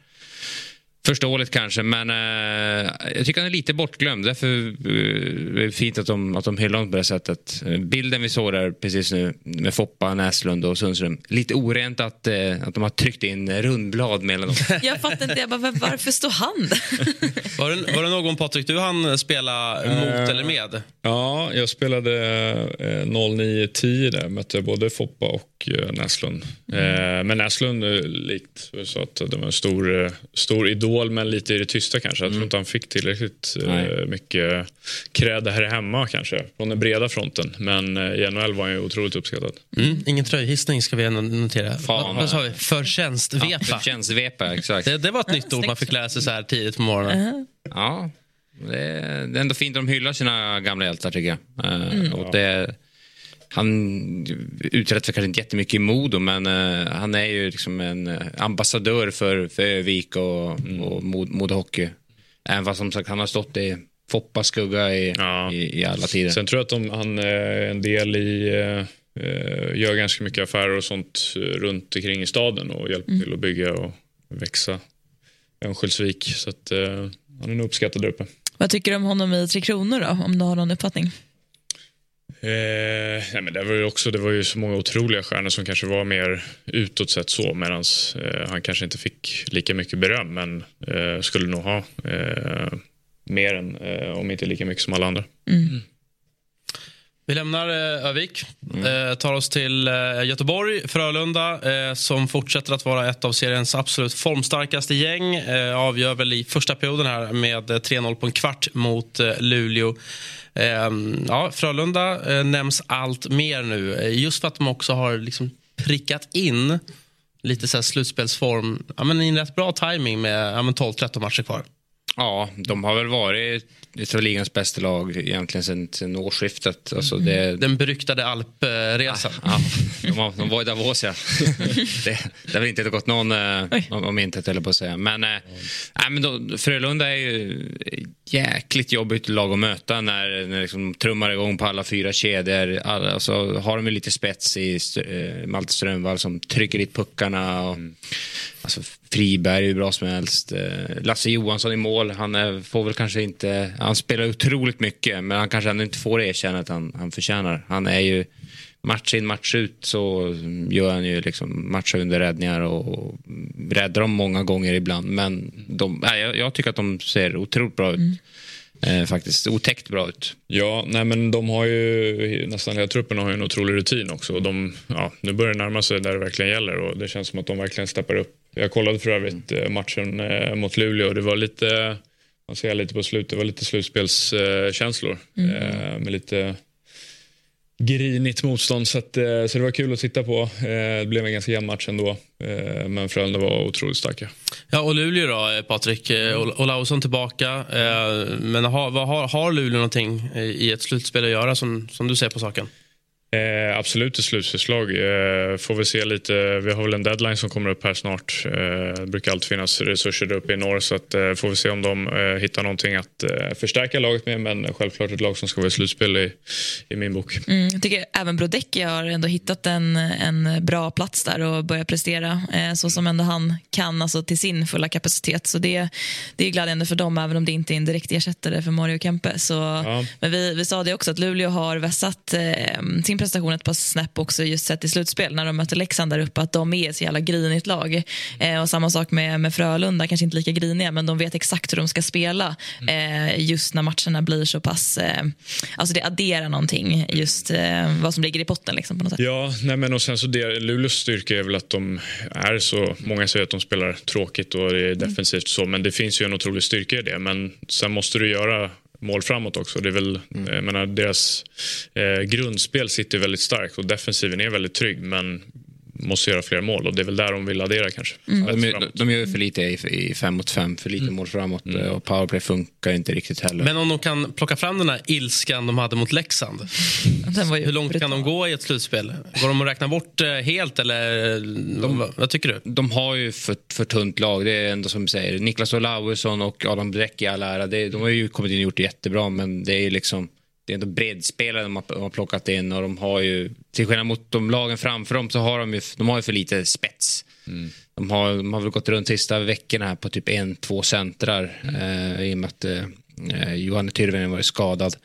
Förståeligt kanske, men eh, jag tycker han är lite bortglömd. Därför eh, är det fint att de, att de hyllar honom på det sättet. Eh, Bilden vi såg där precis nu med Foppa, Näslund och Sundström. Lite orent att, eh, att de har tryckt in rundblad mellan dem. Jag fattar inte, jag bara, "Men varför står han? Var det, var det någon Patrik du hann spela mot eller med? Ja, jag spelade eh, 09-10 där. Mötte både Foppa och eh, Näslund. Eh, men Näslund, likt så att det var en stor, eh, stor idol, men lite i det tysta kanske. Jag tror inte han fick tillräckligt eh, Nej. mycket cred här hemma kanske, från den breda fronten. Men i NHL var han ju otroligt uppskattad. Mm, ingen tröjhissning ska vi notera. Fan. vad, sa vi? Förtjänstvepa. Förtjänstvepa, exakt. det, det var ett nytt ord man fick lära sig så här tidigt på morgonen. Ja, det är, det är ändå fint att de hyllar sina gamla hjältar tycker jag. Eh, och det, han uträttar kanske inte jättemycket i Modo men eh, han är ju liksom en eh, ambassadör för, för Övik och, och Mod- Modo Hockey. Även fast som sagt han har stått i Foppas skugga i, Ja. i, i alla tider. Sen tror jag att de, han är en del i, eh, eh, gör ganska mycket affärer och sånt eh, runt omkring i staden och hjälper till att bygga och växa Örnsköldsvik. Så att, eh, han är nog uppskattad där uppe. Vad tycker du om honom i Tre Kronor då, om du har någon uppfattning? Eh, nej, men det, var ju också, det var ju så många otroliga stjärnor som kanske var mer utåt sett så medan eh, han kanske inte fick lika mycket beröm men eh, skulle nog ha eh, mer än, eh, om inte lika mycket som alla andra. Vi lämnar eh, Övik, eh, tar oss till eh, Göteborg, Frölunda eh, som fortsätter att vara ett av seriens absolut formstarkaste gäng. Eh, avgör väl i första perioden här med eh, 3-0 på en kvart mot eh, Luleå. Eh, ja, Frölunda eh, nämns allt mer nu, eh, just för att de också har liksom prickat in lite så slutspelsform ja, men i en rätt bra timing med ja, men 12-13 matcher kvar. Ja, de har väl varit ett av ligans bästa lag egentligen sen, sen årsskiftet. Alltså det, Den beryktade alpresan. Ja, de, var, de var i Davos, ja. det, det har väl inte gått någon eh, om, om intet, eller på att säga. Men, eh, nej, men då, Frölunda är ju jäkligt jobbigt lag att möta när, när liksom trummar igång på alla fyra kedjor. Alla, alltså, har de ju lite spets i eh, Malte Strömvall som trycker dit puckarna. Och, Alltså, Friberg är hur bra som helst. Eh, Lasse Johansson i mål. Han är, får väl kanske inte... Han spelar otroligt mycket, men han kanske ändå inte får det erkännandet han, han förtjänar. Han är ju... Match in, match ut så gör han ju liksom matcha under räddningar och, räddar dem många gånger ibland. Men de, nej, jag, jag tycker att de ser otroligt bra ut. Eh, faktiskt otäckt bra ut. Ja, nej men de har ju, nästan hela truppen har ju en otrolig rutin också. Och de, ja, nu börjar det närma sig där det verkligen gäller och det känns som att de verkligen steppar upp. Jag kollade för övrigt eh, matchen eh, mot Luleå och det var lite, man ser lite på slutet, det var lite slutspelskänslor. Eh, med lite grinigt motstånd så, att, eh, så det var kul att titta på. Eh, det blev en ganska jämn match ändå. Eh, men Frölunda var otroligt starka. Ja, och Luleå då, Patrik. Olausson tillbaka. Men har, har, har Luleå någonting i ett slutspel att göra som, som du ser på saken? Eh, absolut ett slutspelslag. Eh, får vi se lite. Vi har väl en deadline som kommer upp här snart. Eh, det brukar alltid finnas resurser där uppe i norr så att, eh, får vi se om de eh, hittar någonting att eh, förstärka laget med. Men självklart ett lag som ska vara i slutspel i, i min bok. Mm, jag tycker även Brodecki har ändå hittat en, en bra plats där och börjat prestera så som ändå han kan alltså, till sin fulla kapacitet. Så det, det är glädjande för dem, även om det inte är en direkt ersättare för Mario Kempe. Så, Men vi, vi sa det också, att Luleå har vässat sin prestation ett par snäpp också just sett i slutspel när de möter Leksand där uppe, att de är ett så jävla grinigt lag. Eh, och samma sak med, med Frölunda, kanske inte lika griniga, men de vet exakt hur de ska spela eh, just när matcherna blir så pass... Eh, alltså det adderar någonting, just eh, vad som ligger i potten liksom, på något sätt. Ja, nej men och sen så det, Luleås styrka är väl att de är så, många säger att de spelar tråkigt och det är defensivt så, men det finns ju en otrolig styrka i det. Men sen måste du göra mål framåt också. Det är väl, jag menar, deras eh, grundspel sitter väldigt starkt och defensiven är väldigt trygg men måste göra fler mål och det är väl där de vill addera kanske. De, de, Framåt. de gör ju för lite i, i fem mot fem, för lite mål framåt eh, och powerplay funkar inte riktigt heller. Men om de kan plocka fram den här ilskan de hade mot Leksand. Den var ju Hur långt kan de brutal. gå i ett slutspel? Går de att räkna bort eh, helt eller de, vad, vad tycker du? de har ju för, för tunt lag. Det är ändå som du säger. Niklas Olausson och Adam Bräck i all ära. Det, de har ju kommit in och gjort det jättebra men det är ju liksom det är ändå breddspelare de har, de har plockat in och de har ju, till skillnad mot de lagen framför dem så har de ju, de har ju för lite spets. De, har, de har väl gått runt sista veckorna här på typ en, två centrar eh, i och med att eh, Johanne Tyrväinen varit skadad.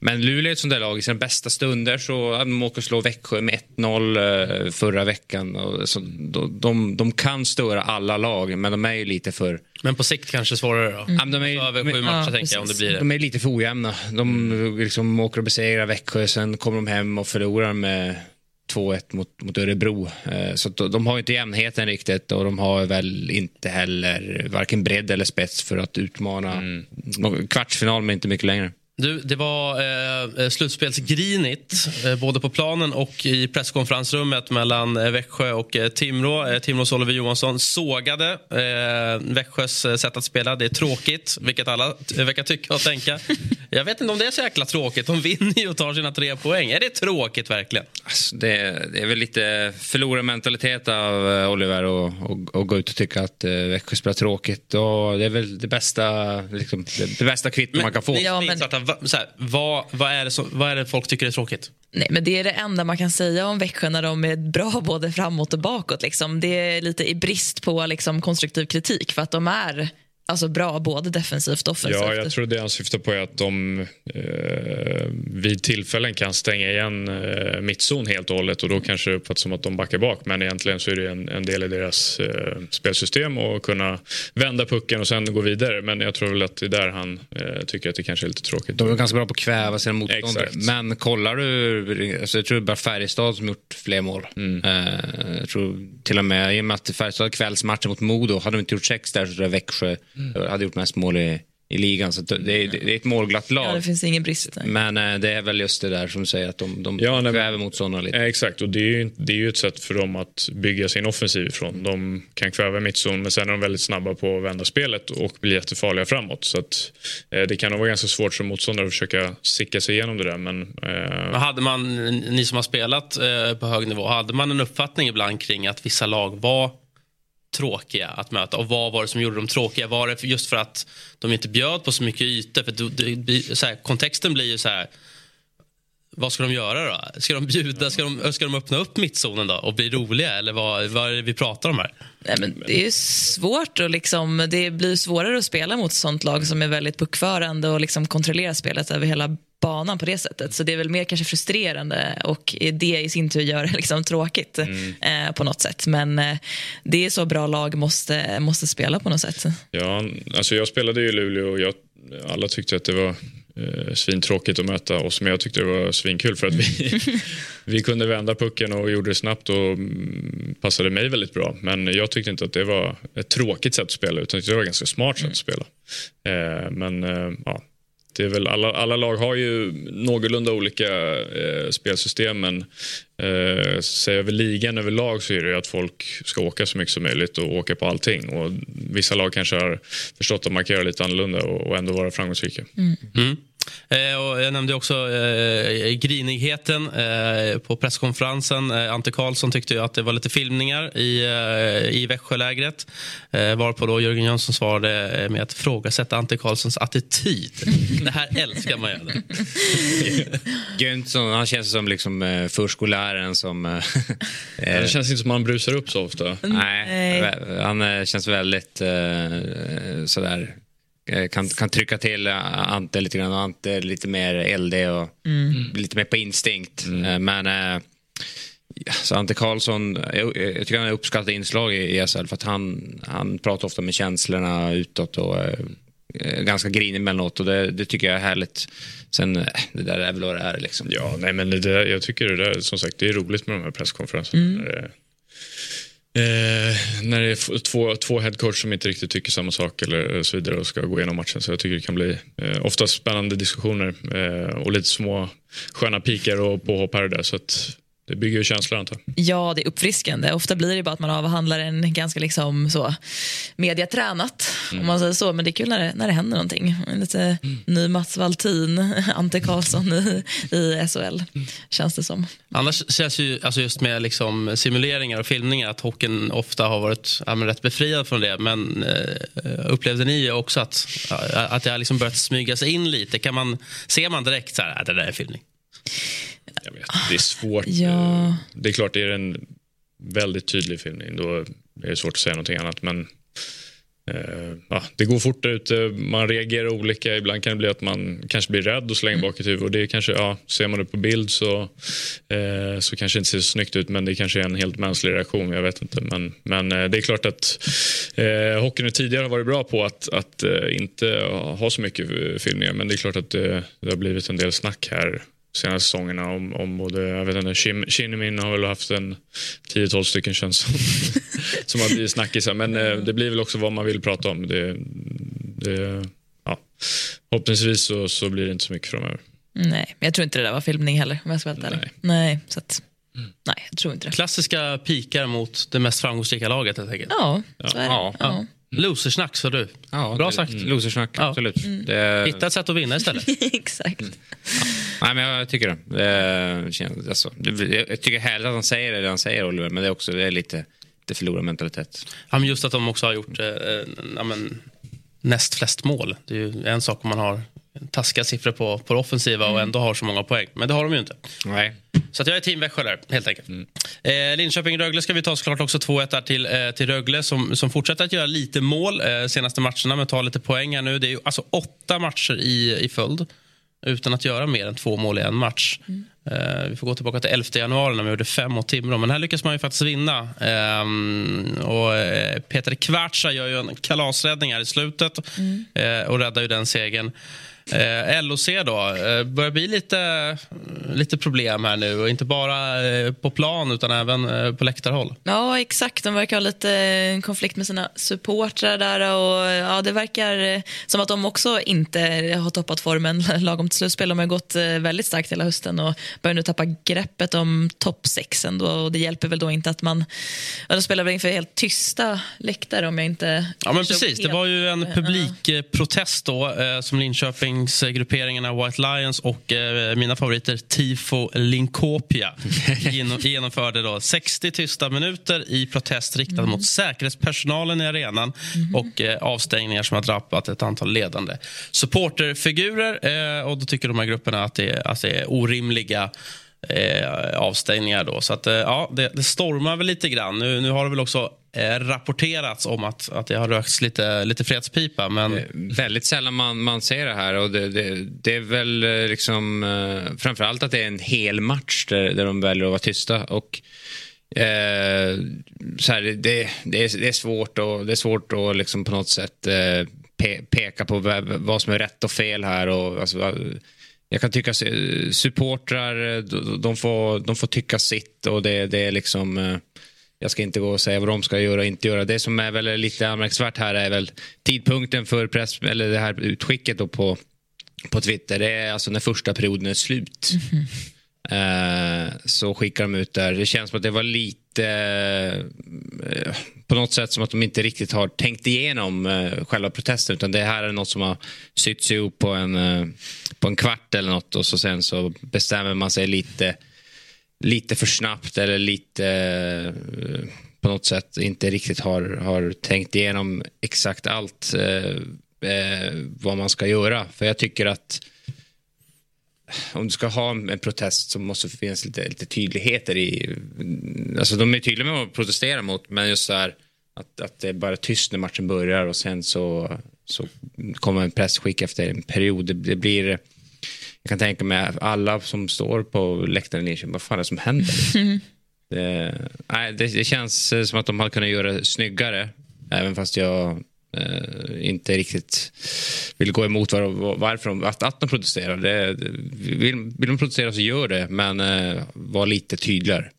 Men Luleå är ett sånt där lag, i sina bästa stunder så hade de åkt och slå Växjö med 1-0 eh, förra veckan. Och så, de, de, de kan störa alla lag, men de är ju lite för... Men på sikt kanske svårare då? Men de är, Så över sju matcher Ja, tänker jag om det blir det. de är lite för ojämna. De liksom åker och besegrar Växjö, sen kommer de hem och förlorar med 2-1 mot, mot Örebro. Eh, Så de, har inte jämnheten riktigt och de har väl inte heller varken bredd eller spets för att utmana någon kvartsfinal men inte mycket längre. Du, det var eh, slutspelsgrinigt eh, både på planen och i presskonferensrummet mellan eh, Växjö och eh, Timrå. Eh, Timrås Oliver Johansson sågade eh, Växjös eh, sätt att spela. Det är tråkigt, vilket alla verkar tycka och tänka. Jag vet inte om det är så jäkla tråkigt. De vinner ju och tar sina tre poäng. Är det tråkigt verkligen? Alltså det, det är väl lite förlorarmentalitet av eh, Oliver att och, och gå ut och tycka att eh, Växjö spelar tråkigt. Och det är väl det bästa, liksom, det, det bästa kvitto man kan få. Ja, men- va- så här, vad, vad, är det som, vad är det folk tycker är tråkigt? Nej, men det är det enda man kan säga om Växjö när de är bra både framåt och bakåt. Liksom. Det är lite i brist på liksom, konstruktiv kritik för att de är alltså, bra både defensivt och offensivt. Ja, jag tror det han syftar på är att de eh, vid tillfällen kan stänga igen eh, mittzon helt och hållet och då kanske det uppfattas som att de backar bak men egentligen så är det en, en del i deras eh, spelsystem och kunna vända pucken och sen gå vidare men jag tror väl att det är där han eh, tycker att det kanske är lite tråkigt. De är ganska bra på att kväva sina motståndare. Men kollar du, alltså jag tror det är bara Färjestad som gjort fler mål. Eh, jag tror till och med, i och med att Färjestad kvällsmatchen mot Modo, hade de inte gjort sex där så tror jag Växjö hade gjort mest mål i, i ligan. Så det, det, det är ett målglatt lag. Ja, det finns ingen brist. där. Men eh, det är väl just det där som säger att de, de Ja, nej, kväver motståndarna lite. Exakt, och det är, ju, det är ju ett sätt för dem att bygga sin offensiv ifrån. De kan kväva mittzon men sen är de väldigt snabba på att vända spelet och bli jättefarliga framåt. Så att, eh, det kan nog vara ganska svårt som motståndare att försöka sicka sig igenom det där. Men, eh, Men Hade man, ni som har spelat eh, på hög nivå, hade man en uppfattning ibland kring att vissa lag var tråkiga att möta? Och vad var det som gjorde dem tråkiga? Var det just för att de inte bjöd på så mycket ytor? För det, det, så här, kontexten blir ju så här... Vad ska de göra då? Ska de bjuda? Ska de, ska de öppna upp mittzonen då och bli roliga? Eller vad, vad är det vi pratar om här? Nej, men det är svårt och liksom, det blir svårare att spela mot ett sånt lag som är väldigt puckförande och liksom kontrollerar spelet över hela banan på det sättet. Så det är väl mer kanske frustrerande och det i sin tur gör det liksom tråkigt eh, på något sätt. Men eh, det är så bra lag måste, måste spela på något sätt. ja, alltså jag spelade ju i Luleå och jag, alla tyckte att det var eh, svintråkigt att möta oss men jag tyckte det var svinkul för att vi, vi kunde vända pucken och gjorde det snabbt och mm, passade mig väldigt bra. Men jag tyckte inte att det var ett tråkigt sätt att spela utan det var ett ganska smart sätt att spela. Eh, men eh, ja, det är väl alla, alla lag har ju någorlunda olika eh, spelsystem men eh, säger över ligan överlag så är det ju att folk ska åka så mycket som möjligt och åka på allting. Och vissa lag kanske har förstått att markera lite annorlunda och, och ändå vara framgångsrika. Mm. Eh, och jag nämnde också eh, grinigheten eh, på presskonferensen. Eh, Ante Karlsson tyckte ju att det var lite filmningar i, eh, i Växjölägret. Eh, varpå då Jörgen Jönsson svarade eh, med att ifrågasätta Ante Karlssons attityd. det här älskar man ju. Jönsson, han känns som liksom, eh, förskolläraren som... eh, eh, Det känns inte som att man brusar upp så ofta. Nej, han eh, känns väldigt eh, sådär... eh, Kan, kan trycka till eh, Ante lite grann. och Ante är lite mer eldig och lite mer på instinkt. Men eh, ja, så Ante Karlsson, jag, jag tycker han är uppskattat inslag i SHL för att han, han pratar ofta med känslorna utåt och är ganska grinig emellanåt och det, det tycker jag är härligt. Sen, det där är väl vad det är liksom. Ja, nej, men det där, jag tycker det där, som sagt, det är roligt med de här presskonferenserna. Det, eh, när det är två, två headcoach som inte riktigt tycker samma sak eller så vidare och ska gå igenom matchen. Så jag tycker det kan bli eh, ofta spännande diskussioner eh, och lite små sköna pikar och påhopp här och där. Så att, det bygger ju känslor antar. Ja, det är uppfriskande. Ofta blir det bara att man avhandlar en ganska liksom så mediatränat, om man säger så. Men det är kul när det, när det händer någonting. Lite ny Mats Valtin, Ante Karlsson i, i SHL, känns det som. Annars känns ju alltså just med liksom simuleringar och filmningar att hockeyn ofta har varit ja, men rätt befriad från det. Men eh, upplevde ni också att, att det har liksom börjat smyga sig in lite? Kan man, ser man direkt så här, att det där är filmning? Jag vet, det är svårt. Ja. Det är klart, det är en väldigt tydlig filmning. Då är det svårt att säga någonting annat. Men eh, ja, det går fort där ute. Man reagerar olika. Ibland kan det bli att man kanske blir rädd och slänger bak ett huvud. Och det är kanske, ja, ser man det på bild så, eh, så kanske det inte ser så snyggt ut. Men det kanske är en helt mänsklig reaktion. Jag vet inte. Men, men eh, det är klart att eh, hockeyn tidigare har varit bra på att, att eh, inte ha så mycket eh, filmningar. Men det är klart att det, det har blivit en del snack här senaste säsongerna om, om både, jag vet inte, Shin- Shinnimin har väl haft en 10-12 stycken känns som, som har blivit snackisar. Men eh, det blir väl också vad man vill prata om. Det, det, ja. Förhoppningsvis så, så blir det inte så mycket framöver. Nej, men jag tror inte det där var filmning heller, om jag ska vara helt. Nej, så att, nej, jag tror inte det. Klassiska pikar mot det mest framgångsrika laget helt enkelt. Ja, så är det. Ja. Ja. Losersnack sa du. Ja, Bra det- sagt. Losersnack, Ja. absolut. Det, Hitta ett sätt att vinna istället. Exakt. Nej, men jag tycker det. det känns, alltså, det jag tycker härligt att han säger det han säger, Oliver, men det är också det är lite, lite förlorarmentalitet. Ja, men just att de också har gjort eh, eh, ja, men, näst flest mål. Det är ju en sak om man har taskiga siffror på, på det offensiva och ändå har så många poäng. Men det har de ju inte. Nej. Så att jag är team Växjö där, helt enkelt. Eh, Linköping-Rögle ska vi ta såklart också 2-1 där till, eh, till Rögle som, som fortsätter att göra lite mål eh, senaste matcherna men tar lite poäng här nu. Det är ju alltså åtta matcher i, i följd utan att göra mer än två mål i en match. Eh, vi får gå tillbaka till 11 januari när vi gjorde fem mot Timrå. Men här lyckas man ju faktiskt vinna. Ehm, och, eh, Peter Kvartsa gör ju en kalasräddning här i slutet eh, och räddar ju den segern. Eh, LOC då, eh, börjar bli lite, lite problem här nu. Och inte bara eh, på plan utan även eh, på läktarhåll. Ja, exakt. De verkar ha lite eh, konflikt med sina supportrar där. Och, ja, det verkar som att de också inte har toppat formen lagom till slutspel. De har gått väldigt starkt hela hösten och börjar nu tappa greppet om topp sex ändå. Och det hjälper väl då inte att man... Ja, de spelar väl inför helt tysta läktare om jag inte... Ja, men precis. Det var ju en publikprotest då som Linköpingsgrupperingarna White Lions och eh, mina favoriter Tifo Linkopia genom, genomförde då 60 tysta minuter i protest riktad mot säkerhetspersonalen i arenan och eh, avstängningar som har drabbat ett antal ledande supporterfigurer. Eh, och då tycker de här grupperna att det, att det är orimliga eh, avstängningar. Då. Så att, eh, ja, det, det stormar väl lite grann. Nu, nu har det väl också eh, rapporterats om att, att det har rökts lite, lite fredspipa. Men... Eh, väldigt sällan man, man ser det här. Och det, det, det är väl eh, liksom, eh, framförallt att det är en hel match där, där de väljer att vara tysta. Och, eh, så här, det, det, är, det är svårt och det är svårt att liksom på något sätt eh, pe, peka på vad, vad som är rätt och fel här. Och, alltså, jag kan tycka eh, supportrar, eh, de, får, de får tycka sitt och det, det är liksom eh, jag ska inte gå och säga vad de ska göra och inte göra. Det som är väl lite anmärkningsvärt här är väl tidpunkten för press, eller det här utskicket då på, på Twitter. Det är alltså när första perioden är slut. Eh, Eh, så skickar de ut där. Det känns som att det var lite eh, på något sätt som att de inte riktigt har tänkt igenom eh, själva protesten utan det här är något som har sytts ihop på en, på en kvart eller något och så sen så bestämmer man sig lite lite för snabbt eller lite på något sätt inte riktigt har, har tänkt igenom exakt allt eh, eh, vad man ska göra. För jag tycker att om du ska ha en protest så måste det finnas lite, lite tydligheter i... Alltså de är tydliga med vad de protesterar mot men just så här att, att det är bara tyst när matchen börjar och sen så, så kommer en pressskick efter en period. Det, det blir... Jag kan tänka mig alla som står på läktaren i Linköping, vad fan är det som händer? Det, nej, det, det känns som att de hade kunnat göra det snyggare. Även fast jag Uh, inte riktigt vill gå emot var, varför de, att, att de protesterar. Det, vill, vill de protestera så gör det, men uh, var lite tydligare.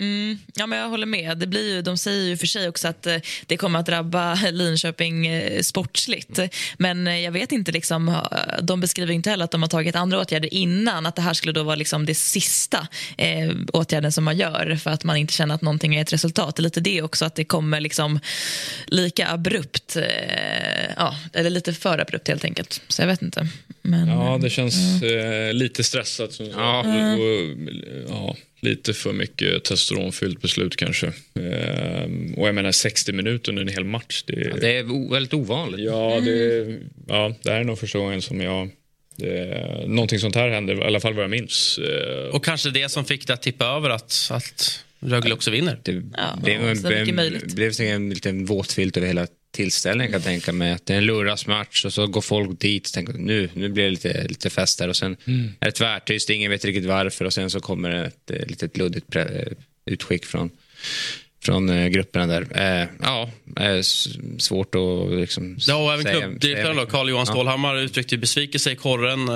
Mm, ja, men jag håller med. Det blir ju, de säger ju för sig också att eh, det kommer att drabba Linköping eh, sportsligt. Men eh, jag vet inte, liksom, de beskriver inte heller att de har tagit andra åtgärder innan. Att det här skulle då vara liksom det sista eh, åtgärden som man gör för att man inte känner att någonting är ett resultat. Det är lite det också, att det kommer liksom lika abrupt. Eh, ja, eller lite för abrupt helt enkelt. Så jag vet inte. Men, ja, det känns mm. eh, lite stressat. Som ja. Och, och, ja lite för mycket testosteronfyllt beslut kanske. Ehm, och jag menar 60 minuter under en hel match. Det, ja, det är väldigt ovanligt. Ja, det, mm. ja, det här är nog första gången som jag det, någonting sånt här händer, i alla fall vad jag minns. Ehm. Och kanske det som fick det att tippa över att, att Rögle också vinner. Det, ja, det, det, det blev en liten våtfilt över hela tillställningen kan jag tänka mig. Att det är en lurasmatch och så går folk dit och tänker nu, nu blir det lite, lite fest där och sen mm. är det tvärtyst, ingen vet riktigt varför och sen så kommer det ett, ett litet luddigt utskick från från eh, grupperna där. Eh, ja, eh, svårt att liksom Ja, och även klubbdirektören Carl-Johan Stålhammar uttryckte besvikelse i korren eh,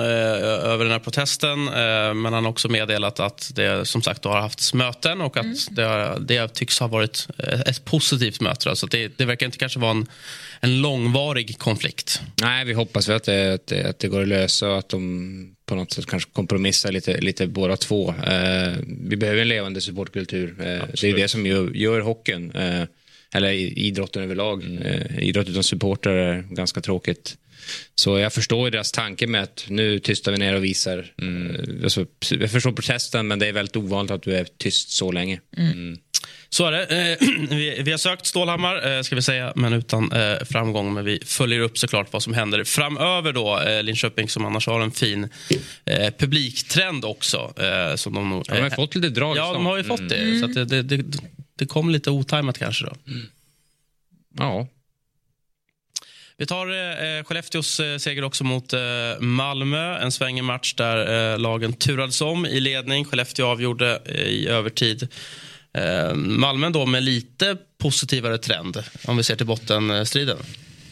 över den här protesten. Eh, men han har också meddelat att det som sagt har haft möten och att mm. det, det tycks ha varit ett positivt möte. Så det, det verkar inte kanske vara en en långvarig konflikt. Nej, vi hoppas att det, att det, att det går att lösa och att de på något sätt kanske kompromissar lite, lite båda två. Eh, vi behöver en levande supportkultur. Eh, det är det som gör, gör hockeyn, eh, eller idrotten överlag. Mm. Eh, idrott utan supportrar är ganska tråkigt. Så jag förstår deras tanke med att nu tystar vi ner och visar. Mm. Eh, alltså, jag förstår protesten men det är väldigt ovanligt att du är tyst så länge. Mm. mm. Så är det. Eh, vi, har sökt Stålhammar, eh, ska vi säga, men utan eh, framgång. Men vi följer upp såklart vad som händer framöver. då. Linköping som annars har en fin publiktrend också. Som de, de har fått lite drag. Ja, de har ju fått det. Mm. Så det, det, det, det, kom lite otajmat kanske. då. Mm. Ja. Vi tar eh, Skellefteås eh, seger också mot eh, Malmö. En svängig match där eh, lagen turades om i ledning. Skellefteå avgjorde eh, i övertid. Eh, Malmö då med lite positivare trend om vi ser till bottenstriden.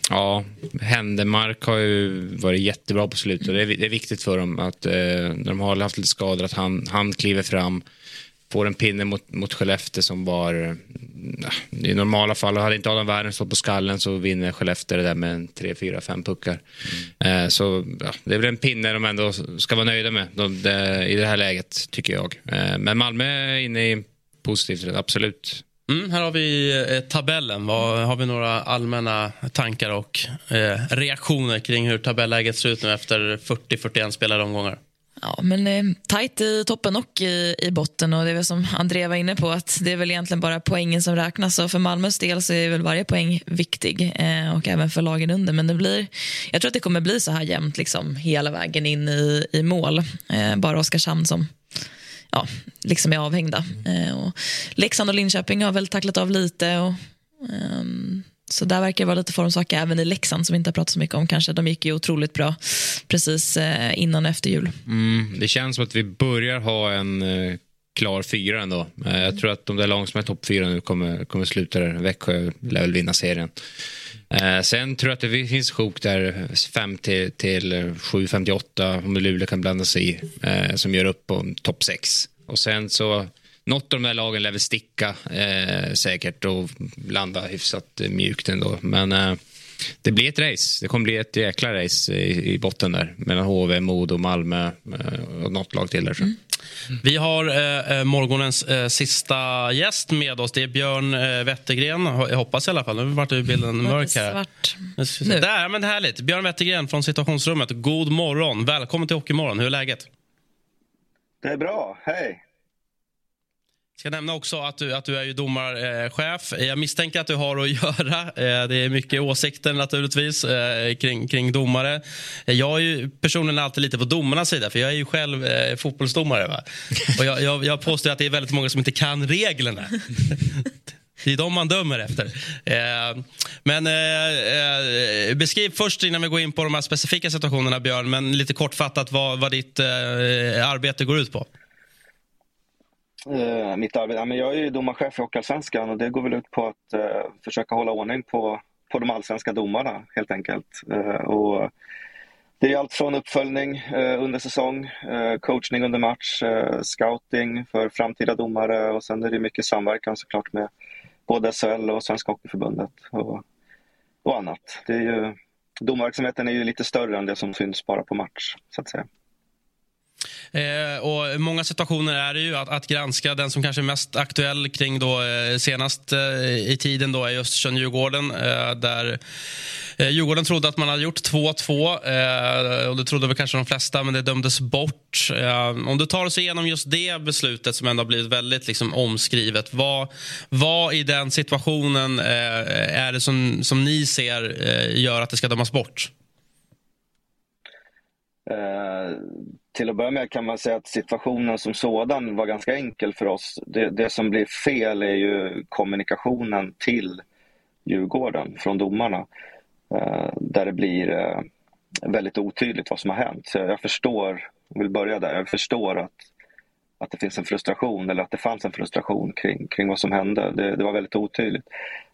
Ja, Händemark har ju varit jättebra på slutet. Det är, det är viktigt för dem att eh, när de har haft lite skador att han, han kliver fram får en pinne mot, mot Skellefteå som var... I normala fall, hade inte Adam Werner stått på skallen så vinner Skellefteå det där med tre, fyra, fem puckar. Mm. Eh, så ja, det är väl en pinne de ändå ska vara nöjda med de, de, i det här läget, tycker jag. Eh, men Malmö är inne i positivt, absolut. Mm, här har vi eh, tabellen. Vad, har vi några allmänna tankar och eh, reaktioner kring hur tabelläget ser ut nu efter 40-41 spelade omgångar? Ja, men eh, tajt i toppen och i, i botten. och Det är väl som André var inne på, att det är väl egentligen bara poängen som räknas. Och för Malmös del så är väl varje poäng viktig, eh, och även för lagen under. Men det blir, jag tror att det kommer bli så här jämnt liksom, hela vägen in i, i mål. Eh, bara Oskarshamn som ja, liksom är avhängda. Eh, och Leksand och Linköping har väl tacklat av lite. Och, um, så där verkar det vara lite formsvacka även i Leksand som vi inte har pratat så mycket om kanske. De gick ju otroligt bra precis eh, innan och efter jul. Mm, det känns som att vi börjar ha en eh, klar fyra ändå. Eh, jag tror att de där lagen som är topp fyra nu kommer, kommer sluta där. Växjö lär väl vinna serien. Eh, sen tror jag att det finns sjok där 5 till, till eh, 7, 58 om Luleå kan blanda sig i. Eh, som gör upp på topp 6. Och sen så något av de där lagen lär väl sticka eh, säkert och landa hyfsat mjukt ändå. Men eh, det blir ett race. Det kommer bli ett jäkla race i, i botten där mellan HV, Modo, Malmö eh, och något lag till där. Mm. Vi har eh, eh, morgonens eh, sista gäst med oss. Det är Björn eh, Wettergren. Jag hoppas i alla fall. Nu vart bilden mörk här. Svart. Nu. Där, men härligt. Björn Wettergren från situationsrummet. God morgon. Välkommen till Hockeymorgon. Hur är läget? Det är bra. Hej. Jag ska nämna också att du, att du är ju domarchef. Jag misstänker att du har att göra. Eh, det är mycket åsikter naturligtvis eh, kring, kring domare. Jag är ju personligen alltid lite på domarnas sida för jag är ju själv eh, fotbollsdomare. Va? Och jag, jag, jag påstår att det är väldigt många som inte kan reglerna. Det är de man dömer efter. men beskriv först innan vi går in på de här specifika situationerna Björn, men lite kortfattat vad, vad ditt arbete går ut på. Uh, mitt arbete? Ja, men jag är ju domarchef i Hockeyallsvenskan och det går väl ut på att uh, försöka hålla ordning på, på de allsvenska domarna helt enkelt. Uh, och det är allt från uppföljning under säsong, coachning under match, scouting för framtida domare och sen är det mycket samverkan såklart med både SHL och Svenska Hockeyförbundet och, och annat. Det är ju, domarverksamheten är ju lite större än det som syns bara på match, så att säga. Eh, och många situationer är det ju att, att, granska. Den som kanske är mest aktuell kring då, eh, senast eh, i tiden då är Östersund-Djurgården. Eh, där eh, Djurgården trodde att man hade gjort 2-2. Eh, och det trodde väl kanske de flesta, men det dömdes bort. Eh, om du tar oss igenom just det beslutet som ändå har blivit väldigt liksom, omskrivet. Vad, vad i den situationen eh, är det som, som ni ser eh, gör att det ska dömas bort? Eh, till att börja med kan man säga att situationen som sådan var ganska enkel för oss. Det, det som blir fel är ju kommunikationen till Djurgården från domarna. Eh, där det blir eh, väldigt otydligt vad som har hänt. Så jag förstår, jag vill börja där, jag förstår att att det finns en frustration eller att det fanns en frustration kring, kring vad som hände. Det, det var väldigt otydligt.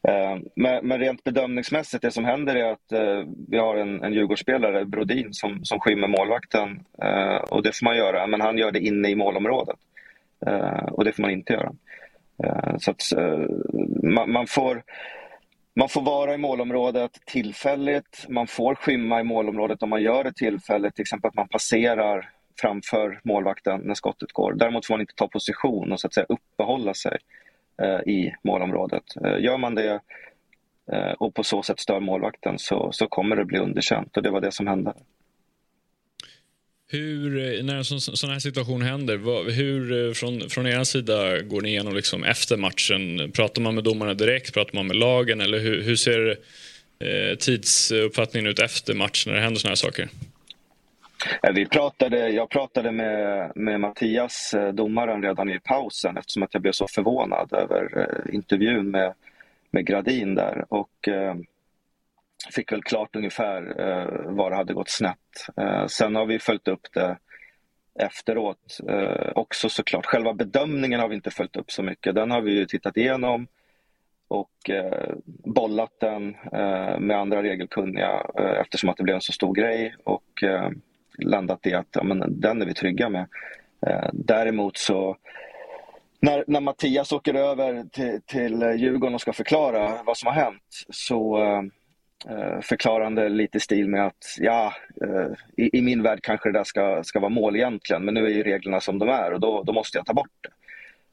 Eh, men, men, rent bedömningsmässigt, det som händer är att eh, vi har en, en Djurgårdsspelare, Brodin, som, som skymmer målvakten. Eh, och det får man göra, men han gör det inne i målområdet. Eh, och det får man inte göra. Eh, så att eh, man, man, får... Man får vara i målområdet tillfälligt, man får skymma i målområdet om man gör det tillfälligt, till exempel att man passerar framför målvakten när skottet går. Däremot får man inte ta position och så att säga uppehålla sig eh, i målområdet. Eh, gör man det eh, och på så sätt stör målvakten så, så kommer det bli underkänt och det var det som hände. Hur, eh, när en sån, här situation händer, vad, hur eh, från, från er sida går ni igenom liksom efter matchen? Pratar man med domarna direkt? Pratar man med lagen? Eller hur, hur ser eh, tidsuppfattningen ut efter matchen när det händer såna här saker? Eh, vi pratade, jag pratade med, med Mattias, eh, domaren, redan i pausen eftersom att jag blev så förvånad över eh, intervjun med, med Gradin där. Och eh, fick väl klart ungefär eh, var det hade gått snett. Eh, sen har vi följt upp det efteråt eh, också såklart. Själva bedömningen har vi inte följt upp så mycket. Den har vi tittat igenom och eh, bollat den eh, med andra regelkunniga eh, eftersom att det blev en så stor grej. Och landat i att ja, men den är vi trygga med. Eh, däremot så när, när Mattias åker över till, till Djurgården och ska förklara vad som har hänt så eh, förklarar han det lite i stil med att ja, eh, i, i, min värld kanske det där ska, ska vara mål egentligen men nu är ju reglerna som de är och då, då måste jag ta bort det.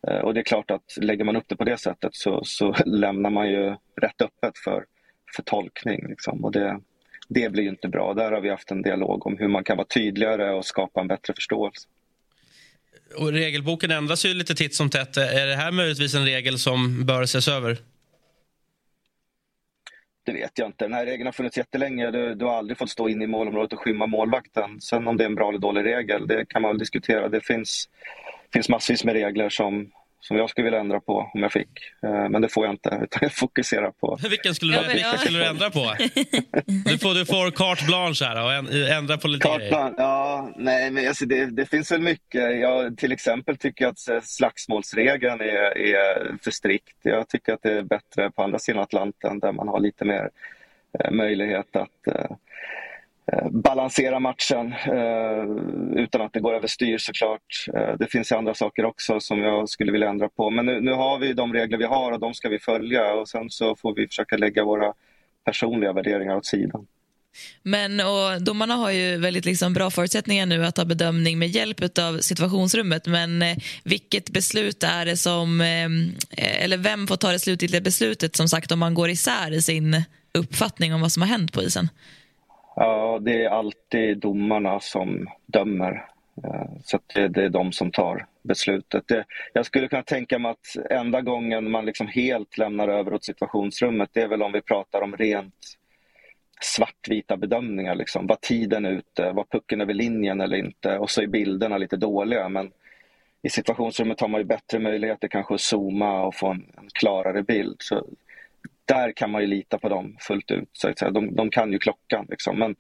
Eh, och det är klart att lägger man upp det på det sättet så, så lämnar man ju rätt öppet för, för tolkning. Liksom. Och det, det blir inte bra. Där har vi haft en dialog om hur man kan vara tydligare och skapa en bättre förståelse. Och regelboken ändras ju lite titt som tätt. Är det här möjligtvis en regel som bör ses över? Det vet jag inte. Den här regeln har funnits jättelänge. Du, du har aldrig fått stå inne i målområdet och skymma målvakten. Sen om det är en bra eller dålig regel, det kan man väl diskutera. Det finns, finns massvis med regler som, som jag skulle vilja ändra på om jag fick. Eh, men det får jag inte, utan jag fokuserar på... Vilken skulle, du, vilken skulle du ändra på? Du får, du får carte blanche här och ändra på lite carte grejer. Ja, nej, men alltså det, det, finns väl mycket. Jag till exempel tycker att eh, slagsmålsregeln är, är för strikt. Jag tycker att det är bättre på andra sidan Atlanten där man har lite mer eh, möjlighet att Eh, balansera matchen eh, utan att det går överstyr såklart. Eh, det finns andra saker också som jag skulle vilja ändra på. Men nu, nu, har vi de regler vi har och de ska vi följa och sen så får vi försöka lägga våra personliga värderingar åt sidan. Men och domarna har ju väldigt liksom bra förutsättningar nu att ta bedömning med hjälp av situationsrummet. Men eh, vilket beslut är det som, eh, eller vem får ta det slutgiltiga beslutet som sagt om man går isär i sin uppfattning om vad som har hänt på isen? Ja, det är alltid domarna som dömer. Eh, så det, det, är de som tar beslutet. Det, jag skulle kunna tänka mig att enda gången man liksom helt lämnar över åt situationsrummet det är väl om vi pratar om rent svartvita bedömningar. Liksom. Var tiden ute? Var pucken över linjen eller inte? Och så är bilderna lite dåliga. Men i situationsrummet har man ju bättre möjligheter kanske att zooma och få en, en klarare bild. Så där kan man ju lita på dem fullt ut. Så att säga. De, de kan ju klockan. Liksom. Men,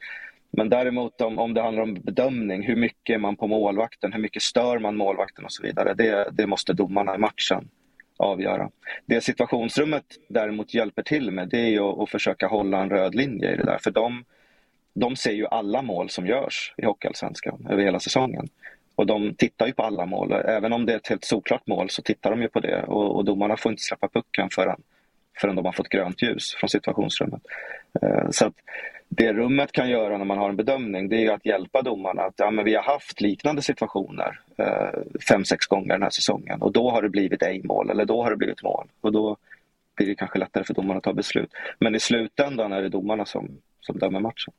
men däremot om, om det handlar om bedömning, hur mycket är man på målvakten, hur mycket stör man målvakten och så vidare. Det, det måste domarna i matchen avgöra. Det situationsrummet däremot hjälper till med det är ju att, att försöka hålla en röd linje i det där. För de, de ser ju alla mål som görs i Hockeyallsvenskan över hela säsongen. Och de tittar ju på alla mål. Även om det är ett helt såklart mål så tittar de ju på det och, och domarna får inte släppa pucken förrän, förrän de har fått grönt ljus från situationsrummet. Eh, så att det rummet kan göra när man har en bedömning det är att hjälpa domarna att ja, men vi har haft liknande situationer eh, fem, sex gånger den här säsongen och då har det blivit ej mål eller då har det blivit mål och då blir det kanske lättare för domarna att ta beslut. Men i slutändan är det domarna som, som dömer matchen.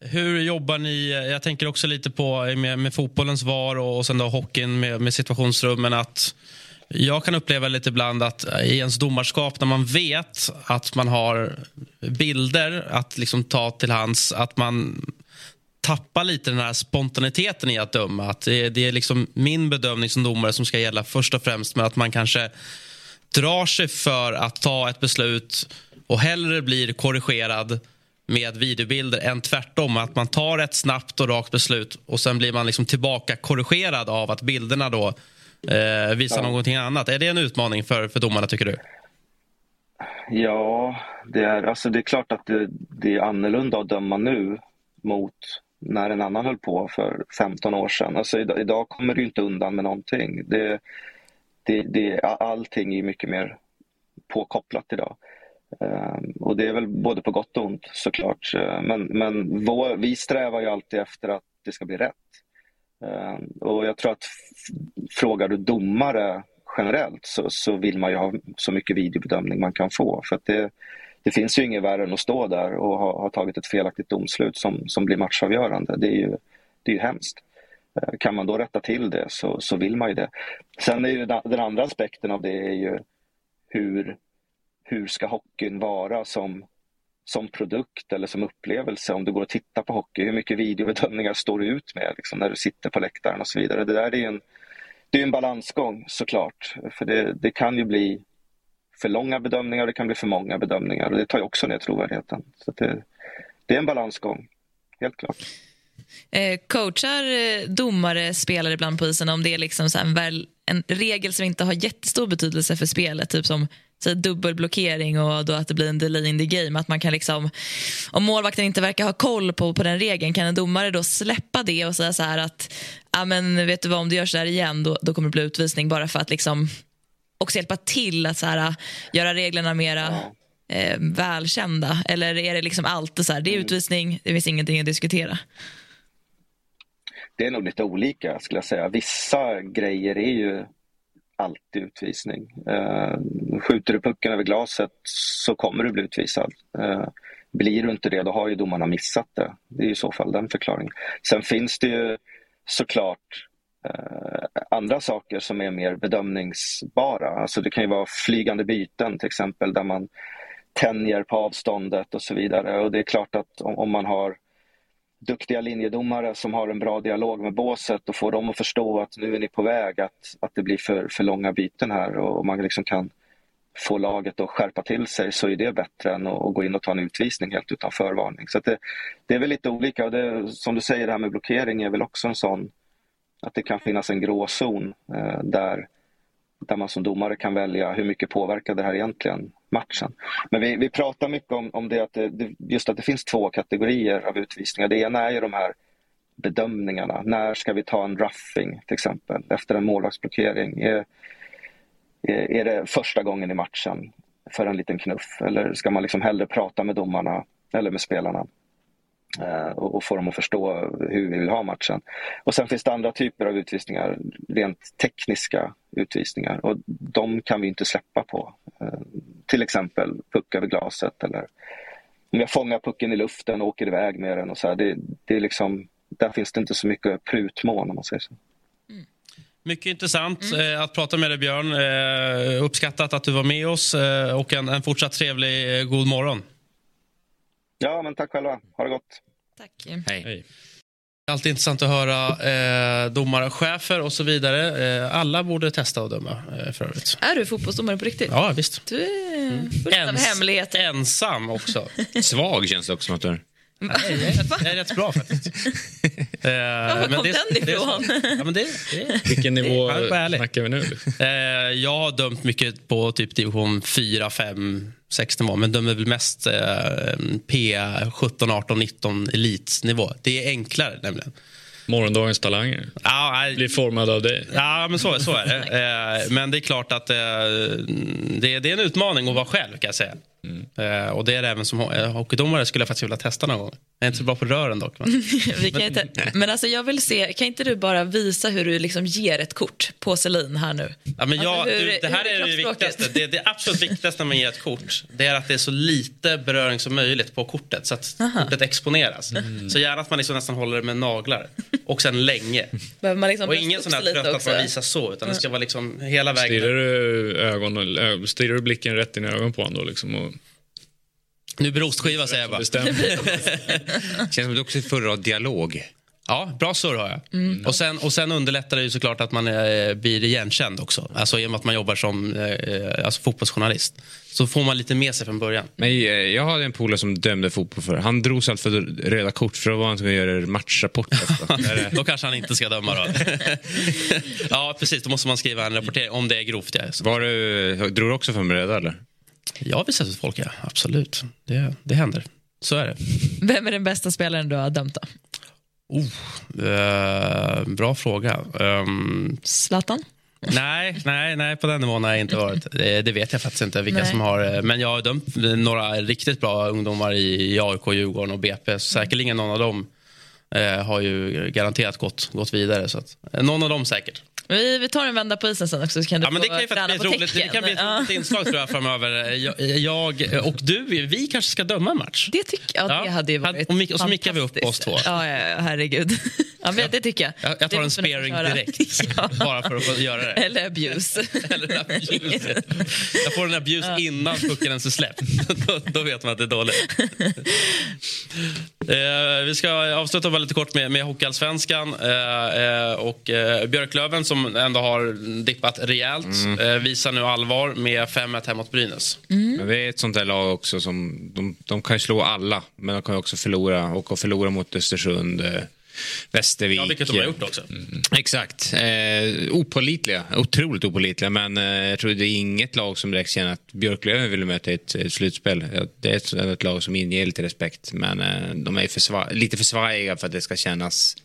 Hur jobbar ni? Jag tänker också lite på med, med fotbollens VAR och, och sen då hockeyn med, med situationsrummen. Att jag kan uppleva lite ibland att eh, i ens domarskap när man vet att man har bilder att liksom ta till hands, att man tappar lite den här spontaniteten i att döma. Att det, det är liksom min bedömning som domare som ska gälla först och främst men att man kanske drar sig för att ta ett beslut och hellre blir korrigerad med videobilder än tvärtom. Att man tar ett snabbt och rakt beslut och sen blir man liksom tillbaka korrigerad av att bilderna då eh, visar ja. någonting annat. Är det en utmaning för, för domarna tycker du? Ja, det är, alltså det är klart att det, det är annorlunda att döma nu mot när en annan höll på för 15 år sedan. Alltså idag, idag kommer du inte undan med någonting. Det, det, det, allting är mycket mer påkopplat idag. Um, och det är väl både på gott och ont såklart. Uh, men men vår, vi strävar ju alltid efter att det ska bli rätt. Ehm, och jag tror att frågar du domare generellt så, så vill man ju ha så mycket videobedömning man kan få. För det, det finns ju inget värre än att stå där och ha, ha, tagit ett felaktigt domslut som, som blir matchavgörande. Det är ju, det är ju hemskt. Ehm, kan man då rätta till det så, så vill man ju det. Sen är ju den, den andra aspekten av det är ju hur hur ska hockeyn vara som, som produkt eller som upplevelse om du går och tittar på hockey? Hur mycket videobedömningar står du ut med liksom, när du sitter på läktaren och så vidare? Det där är en, det är en balansgång såklart. För det, det kan ju bli för långa bedömningar och det kan bli för många bedömningar och det tar ju också ner trovärdigheten. Så det, det är en balansgång, helt klart. Eh, coachar eh, domare spelare ibland på isen om det är liksom så en, väl, en regel som inte har jättestor betydelse för spelet, typ som så dubbelblockering och då att det blir en delay in the game. Att man kan liksom, om målvakten inte verkar ha koll på, på den regeln kan en domare då släppa det och säga så här att ah, men vet du vad, om du gör så här igen då, då kommer det bli utvisning bara för att liksom också hjälpa till att så här, göra reglerna mera eh, välkända? Eller är det liksom alltid så här, det är utvisning, det finns ingenting att diskutera? Det är nog lite olika skulle jag säga. Vissa grejer är ju alltid utvisning. Eh, skjuter du pucken över glaset så kommer du bli utvisad. Eh, blir du inte det, då har ju domarna missat det. Det är i så fall den förklaringen. Sen finns det ju såklart eh, andra saker som är mer bedömningsbara. Alltså det kan ju vara flygande byten till exempel där man tänjer på avståndet och så vidare. Och det är klart att om, om man har duktiga linjedomare som har en bra dialog med båset och får dem att förstå att nu är ni på väg, att, att det blir för, för långa byten här och man liksom kan få laget att skärpa till sig så är det bättre än att, att gå in och ta en utvisning helt utan förvarning. Så det, det, är väl lite olika och det, som du säger det här med blockering är väl också en sån att det kan finnas en gråzon eh, där där man som domare kan välja hur mycket påverkar det här egentligen matchen. Men vi, vi pratar mycket om, om det att det, just att det finns två kategorier av utvisningar. Det ena är ju de här bedömningarna. När ska vi ta en roughing till exempel efter en målvaktsblockering? Är, är det första gången i matchen för en liten knuff eller ska man liksom hellre prata med domarna eller med spelarna? Eh, och få dem att förstå hur vi vill ha matchen. Och Sen finns det andra typer av utvisningar, rent tekniska utvisningar och de kan vi inte släppa på. Eh, till exempel puck över glaset eller om jag fångar pucken i luften och åker iväg med den. Och så här, det, det är liksom, där finns det inte så mycket prutmån om man säger så. Mm. Mycket intressant mm. att prata med dig Björn. Uppskattat att du var med oss och en, en fortsatt trevlig god morgon. Ja, men tack själva. Ha det gott. Tack. Hej. Hej. Alltid intressant att höra eh, domarchefer och så vidare. Eh, alla borde testa att döma eh, för övrigt. Är du fotbollsdomare på riktigt? Ja, visst. Du är mm. full av hemligheter. Ensam också. Svag känns det också som att du är. Nej, jag, är, rätt bra faktiskt. Var kom det, den det är ifrån? Ja, men det, det, Vilken nivå ärlig. snackar vi nu? Eh, jag har dömt mycket på typ division 4, 5, 6 nivå men dömer väl mest eh, P 17, 18, 19 elitnivå. Det är enklare nämligen. Morgondagens talanger. Nej, Blir formad av dig. Ja, men så, så är det. Eh, men det är klart att eh, det, det är en utmaning att vara själv kan jag säga. Eh, och det är det även som eh, hockeydomare skulle jag faktiskt vilja testa någon gång. Jag är inte så bra på rören dock. Men. Vi kan inte, men alltså jag vill se, kan inte du bara visa hur du liksom ger ett kort på Selin här nu? Ja, men jag, Alltså, hur- du, det här är är det viktigaste. Det, det absolut viktigaste när man ger ett kort det är att det är så lite beröring som möjligt på kortet så att kortet exponeras. Så gärna att man liksom nästan håller det med naglar. Och sen länge. Behöver man liksom Och ingen sån här trött att man visar så utan det ska vara liksom hela vägen. Stirrar du, ögon, ö- stirrar du blicken rätt in i ögonen på honom då? Liksom, och Nu blir det ostskiva säger jag bara. bestämmer. Känns som att du också av dialog. Ja, bra surr har jag. Mm. Och, sen, och sen underlättar det ju såklart att man eh, blir igenkänd också. Alltså i och med att man jobbar som eh, alltså fotbollsjournalist. Så får man lite med sig från början. Men eh, jag hade en polare som dömde fotboll för. Han drog sig allt för röda kort för då var han tvungen att göra matchrapport. Då kanske han inte ska döma då. ja, precis. Då måste man skriva en rapportering om det är grovt. Ja. Var du, drog du också för med röda eller? Jag har visat ut folk, ja. Absolut. Det, det händer. Så är det. Vem är den bästa spelaren du har dömt då? Eh, bra fråga. Ehm, Zlatan? nej, nej, nej, på den nivån har jag inte varit. Det, det vet jag faktiskt inte vilka Nej. som har. eh, Men jag har dömt några riktigt bra ungdomar i, i AIK, Djurgården och BP. Säkerligen någon av dem eh, har ju garanterat gått, gått vidare. Så att, eh, någon av dem säkert. Vi, vi tar en vända på isen sen också så kan du Ja, men det kan ju faktiskt bli roligt, det kan bli ett Ja. roligt inslag tror jag, framöver. Jag, jag och du, vi kanske ska döma en match. Det tycker jag, Ja. det hade ju varit Och och så mickar vi upp oss två. Ja, ja, ja, herregud. Ja, men det tycker jag. Jag, jag tar en sparing köra. direkt. Ja. Bara för att göra det. Eller abuse. Eller abuse. Jag får en abuse innan pucken ens är släppt. då, då vet man att det är dåligt. eh, vi ska avsluta bara lite kort med, med Hockeyallsvenskan. Eh, eh, och, eh, Björklöven som ändå har dippat rejält eh, visar nu allvar med 5-1 hemma mot Brynäs. Men det är ett sånt där lag också som de, de kan slå alla men de kan också förlora och att förlora mot Östersund, eh, Västervik. Ja, vilket de har gjort också. Exakt. Eh, opålitliga, otroligt opålitliga men eh, jag tror det är inget lag som direkt känner att Björklöven vill möta i ett, ett slutspel. Det är ett, ett lag som inger lite respekt men eh, de är för sva- lite för svajiga för att det ska kännas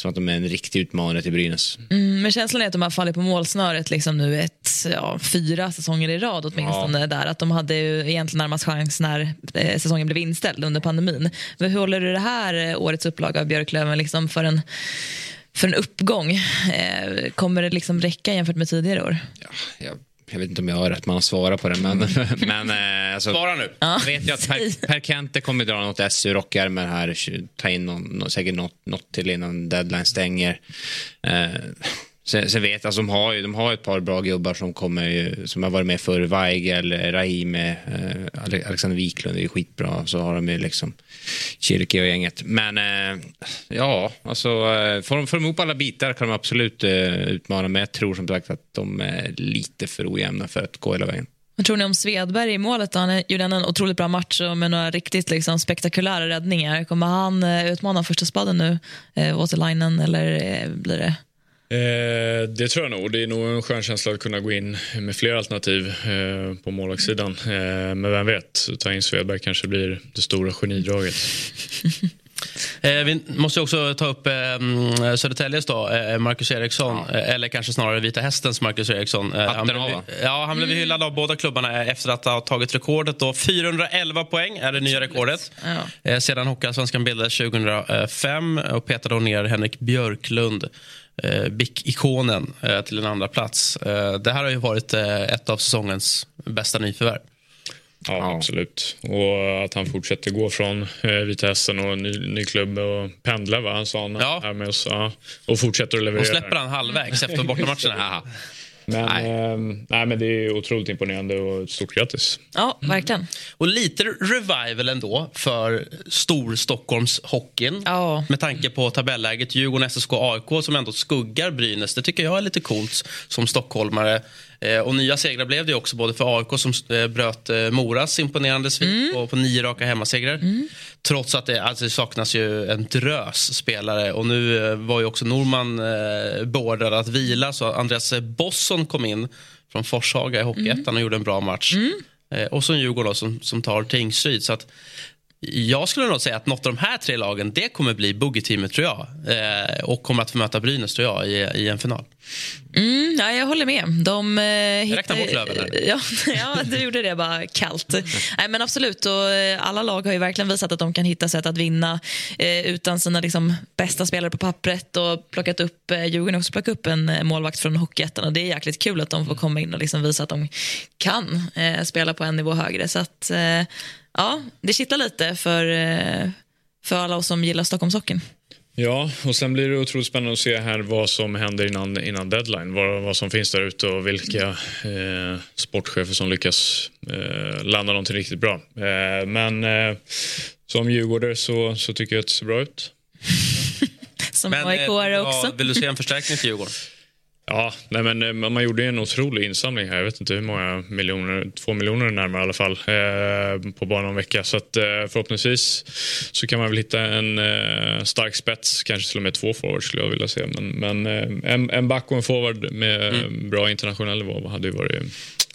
som att de är en riktig utmanare till Brynäs. Mm, men känslan är att de har fallit på målsnöret liksom nu ett, ja, fyra säsonger i rad åtminstone. Där. Att de hade ju egentligen närmast chans när eh, säsongen blev inställd under pandemin. Men hur håller du det här eh, årets upplaga av Björklöven liksom för, en, för en uppgång? Eh, kommer det liksom räcka jämfört med tidigare år? jag, jag vet inte om jag har rätt man att svara på det men, men eh, alltså, Svara nu. Jag vet ju att per, per Kente kommer dra något S ur rockärmen här, ta in någon, nå- säkert något, något till innan deadline stänger. Eh, sen, sen vet jag, alltså, de har ju de har ett par bra gubbar som kommer ju, som har varit med förr. Weigel, Rahimi, eh, eh Alexander Wiklund är ju skitbra, så har de ju liksom Kirke och gänget. Men eh, ja, alltså eh, får de, får de ihop alla bitar kan de absolut eh, utmana, men jag tror som sagt att de är lite för ojämna för att gå hela vägen. Vad tror ni om Svedberg i målet? då? Han gjorde en otroligt bra match med några riktigt liksom, spektakulära räddningar. Kommer han eh, utmana första spaden nu, eh, Waterlinen, eller eh, blir det... Eh, det tror jag nog. Det är nog en skön känsla att kunna gå in med fler alternativ eh, på målvaktssidan. Eh, men vem vet, ta in Svedberg kanske blir det stora genidraget. Eh, vi måste också ta upp eh, Södertäljes då, eh, Marcus Eriksson. Eh, eller kanske snarare Vita Hästens Marcus Eriksson. Eh, han blev, ja, han blev hyllad av båda klubbarna efter att ha tagit rekordet. Då. 411 poäng är det nya rekordet. Ja. Eh, sedan Hockeyallsvenskan bildades 2005 och petade hon ner Henrik Björklund, eh, BIK-ikonen, eh, till en andra plats. Eh, det här har ju varit eh, ett av säsongens bästa nyförvärv. Ja, absolut. Och att han fortsätter gå från eh, Vita Hästen och ny, ny klubb och pendla, va? Han sa han Ja. här med oss. Ja. Och fortsätter att leverera. Och släpper han halvvägs efter bortamatcherna. Men, Nej. nej. nej, men det är otroligt imponerande och stort grattis. Ja, verkligen. Och lite revival ändå för Storstockholmshockeyn. Ja. Med tanke på tabelläget Djurgården, SSK, AIK som ändå skuggar Brynäs. Det tycker jag är lite coolt som stockholmare. Eh, och nya segrar blev det också både för AIK som eh, bröt eh, Moras imponerande svit Mm. på, på nio raka hemmasegrar. Trots att det, alltså, det saknas ju en drös spelare. Och nu var ju också Norman eh, beordrad att vila så Andreas Bosson kom in från Forshaga i Hockeyettan och gjorde en bra match. Eh, och så Djurgården då, som, som tar Tingsryd. Så att, jag skulle nog säga att något av de här tre lagen det kommer bli boogie-teamet tror jag. Eh, och kommer att få möta Brynäs tror jag i, i en final. Mm, ja, jag håller med. De, eh, Jag hittar- bort Löven. Ja, ja, du gjorde det bara kallt. Nej, men absolut, och, eh, alla lag har ju verkligen visat att de kan hitta sätt att vinna eh, utan sina liksom, bästa spelare på pappret. Och plockat upp, eh, Djurgården har också plockat upp en eh, målvakt från Hockeyettan och det är jäkligt kul att de får komma in och liksom visa att de kan eh, spela på en nivå högre. Så att, eh, ja, det kittlar lite för, eh, för alla oss som gillar Stockholmshockeyn. Ja, och sen blir det otroligt spännande att se här vad som händer innan, innan deadline. Vad, vad som finns där ute och vilka eh, sportchefer som lyckas eh, landa någonting riktigt bra. Eh, men eh, som djurgårdare så, så tycker jag att det ser bra ut. Som eh, AIK-are också. vill du se en förstärkning till Djurgården? Ja, nej men eh, man gjorde en otrolig insamling här. Jag vet inte hur många miljoner, två miljoner närmare i alla fall, eh, på bara någon vecka. Så att, eh, förhoppningsvis så kan man väl hitta en eh, stark spets, kanske till och med två forwards skulle jag vilja se. Men, men eh, en, en back och en forward med bra internationell nivå hade ju varit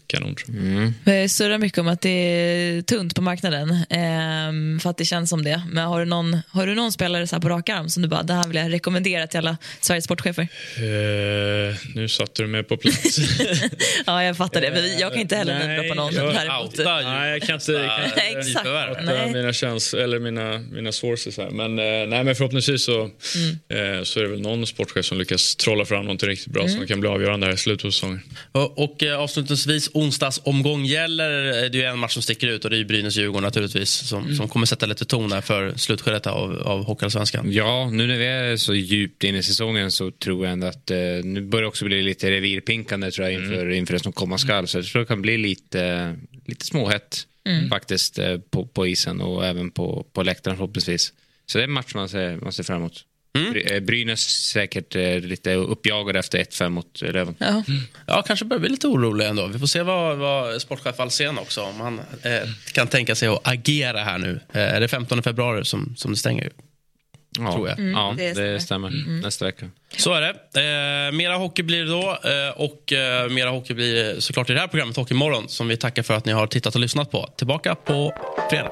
kanon. Tror jag. Vi surrar mycket om att det är tunt på marknaden, ehm, för att det känns som det. Men har du någon, har du någon spelare så här på rak arm som du bara, det här vill jag rekommendera till alla Sveriges sportchefer? Eh, nu satte du mig på plats. Ja, jag fattar det. Men jag kan inte heller Nej, namedroppa någon jag- däremot. Outa Nej, jag kan inte... Jag kan inte exakt. Nej. mina, chans, eller mina, mina sources här. Men, eh, nej, men förhoppningsvis så, Mm. eh, så är det väl någon sportchef som lyckas trolla fram något riktigt bra Mm. som kan bli avgörande här i slutet på säsongen. Och, och eh, avslutningsvis, onsdagsomgång gäller. Det är ju en match som sticker ut och det är ju Brynäs-Djurgården naturligtvis som, som kommer sätta lite ton där för slutskedet av, av Hockeyallsvenskan. Ja, nu när vi är så djupt in i säsongen så tror jag ändå att eh, nu börjar det också bli lite revirpinkande tror jag inför, inför det som komma skall. Så jag tror det kan bli lite, lite småhett faktiskt eh, på, på isen och även på, på läktaren förhoppningsvis. Så det är en match man ser, man ser fram emot. Bry- eh, Brynäs säkert eh, lite uppjagade efter 1-5 mot Löven. Ja. Ja, kanske börjar bli lite orolig ändå. Vi får se vad, vad sportchef Alsen också, om han eh, kan tänka sig att agera här nu. Eh, är det 15 februari som, som det stänger? Ja, Tror jag. ja det det stämmer. stämmer. Nästa vecka. Så är det. Eh, mera hockey blir det då eh, och eh, mera hockey blir såklart i det här programmet Hockeymorgon som vi tackar för att ni har tittat och lyssnat på. Tillbaka på fredag.